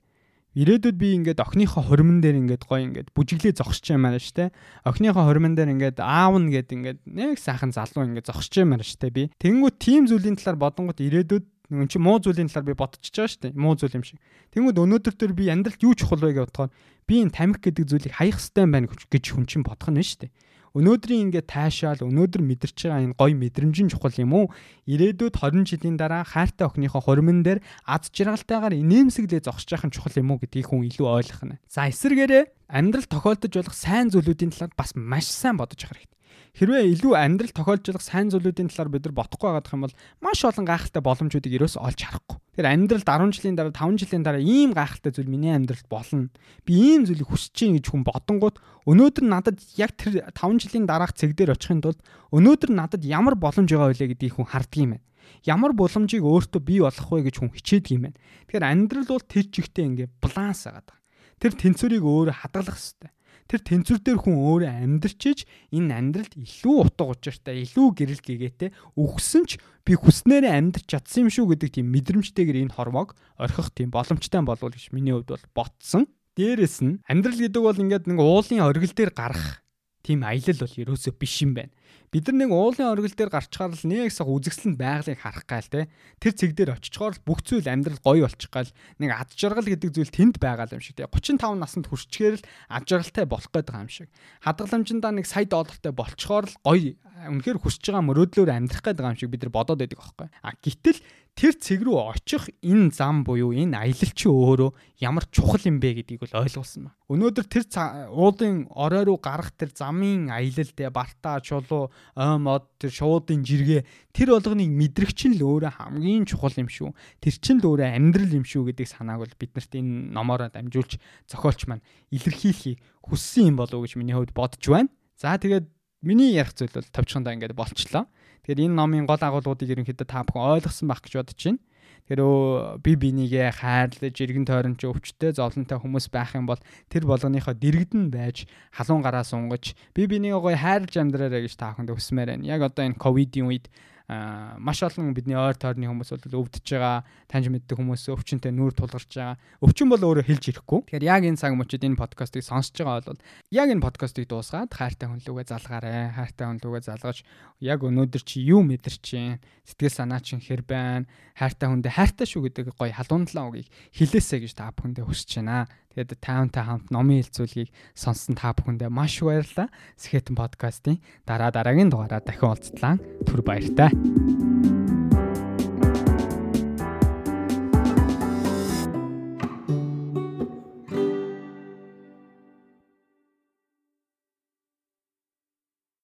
ирээдүйд би ингээд охиныхоо хормон дээр ингээд гоё ингээд бүжиглээ зогсож юмаа штэ. Охиныхоо хормон дээр ингээд аав нь гээд ингээд нэг сайхан залуу ингээд зогсож юмаа штэ би. Тэнгүү тийм зүйлийн талаар бодонгот ирээдүйд нэг чи муу зүйлийн талаар би бодчихж байгаа штэ. Муу зүйл юм шиг. Тэнгүүд өнөөдөр төр би амьдралд юу чухал вэ гэж бодохоор би энэ тамхи гэдэг зүйлийг хаях хэрэгтэй байна гэж хүн чинь бодох нь штэ өнөөдрийн ингээд таашаал өнөөдөр мэдэрч байгаа энэ гоё мэдрэмжийн чухал юм уу? Ирээдүйд 20 жилийн дараа хайртай охиныхоо хормон дээр аз жаргалтайгаар инээмсэглээ зогсож явах нь чухал юм уу гэдгийг хүн илүү ойлгох нь. За эсвэргээрээ амьдрал тохиолдож болох сайн зүйлүүдийн талаар бас маш сайн бодож явах хэрэгтэй. Хэрвээ илүү амьдрал тохиолж болох сайн зүйлүүдийн талаар бид нар бодохгүй байгаа юм бол маш олон гайхалтай боломжуудыг ерөөс олж харахгүй. Тэр амьдралд 10 жилийн дараа 5 жилийн дараа ийм гайхалтай зүйл миний амьдралд болно. Би ийм зүйлийг хүсэж чинь гэж хүн бодонгууд өнөөдөр надад яг тэр 5 жилийн дараах цэг дээр очихын тулд өнөөдөр надад ямар боломж байгаа вэ гэдгийг хүн харддаг юм байна. Ямар боломжийг өөртөө бий болгох вэ гэж хүн хичээдэг юм байна. Тэгэхээр амьдрал бол тэр чигтээ ингээ баланс агаад байгаа. Тэр тэнцвэрийг өөрөө хадгалах хэрэгтэй тэр тэнцвэр дээр хүн өөрөө амьдрчиж энэ амьдралд илүү утга учиртай, илүү гэрэл гэгээтэй өгсөн ч би хүснээрээ амьдрч чадсан юм шүү гэдэг тийм мэдрэмжтэйгээр энэ хормог орхих тийм боломжтой болов гэж миний хувьд бол ботсон. Дээрэс нь амьдрал гэдэг бол ингээд нэг уулын оргил дээр гарах тийм аялал бол ерөөсөө биш юм байна. Бид нар нэг уулын оргил дээр гарчгаар л нэг сах үзэгсэлэн байгалыг харах гал те. Тэр цэг дээр очичоор бүх зүйл амьдрал гоё болчих гал нэг ад жаргал гэдэг зүйл тэнд байгаа юм шиг те. 35 наснд хүрчгээр л ад жаргалтай болох гээд байгаа юм шиг. Хадгаламжиндаа нэг сая доллартай болчоор л гоё үнэхээр хүсэж байгаа мөрөөдлөөр амьдрах гээд байгаа юм шиг бид нар бодоод байдаг аахгүй. А гítэл тэр цэг рүү очих энэ зам буюу энэ аялал чи өөрөө ямар чухал юм бэ гэдгийг бол ойлгуулсан ба. Өнөөдөр тэр уулын орой руу гарах тэр замын аялал те бартаа чулуу ой мод тэр шуудын жиргээ тэр болгоныг мэдрэх чинь л өөрөө хамгийн чухал юм шүү. Тэр чинь л өөрөө амьдрал юм шүү гэдэг санааг бол биднэрт энэ номоор дамжуулж зохиолч маань илэрхийлхий хүссэн юм болов уу гэж миний хувьд бодож байна. За тэгээд миний ярих зүйл бол товчхондоо ингээд болчлоо. Тэгэхээр энэ номын гол агуулгуудыг ерөнхийдөө та бүхэн ойлгосон байх гэж бодож байна. Тэгэхээр би бинийгээ хайрлаж, иргэн тойронч өвчтэй, зовлонтой хүмүүс байх юм бол тэр болгоныхоо дэрэгдэн байж халуун гараа сунгаж би бинийгээ гоё хайрлаж амьдраарай гэж та бүхэнд хүсмээр байна. Яг одоо энэ ковидын үед маш олон бидний ойр тойрны хүмүүс бол өвдөж байгаа, таньж мэддэг хүмүүс өвчнөд нүүр тулгарч байгаа. Өвчин бол өөрөө хэлж ирэхгүй. Тэгэхээр яг энэ цаг мөчид энэ подкастыг сонсож байгаа бол яг энэ подкастыг дуусгаад хайртай хүн лүгээ залгаарай. Хайртай хүн лүгээ залгаж яг өнөөдөр чи юу мэдэрч чинь сэтгэл санаа чинь хэр байна? Хайртай хүндээ хайртай шүү гэдэг гоё халуундлаа үгийг хэлээсэй гэж та бүхэндээ хүсэж байна. Тэгээд таавнтай хамт номын хэлцүүлгийг сонссон та бүхэндээ маш баярлалаа. Скетэн подкастын дараа дараагийн дугаараа дахин уулзтлаа. Түр баяртай.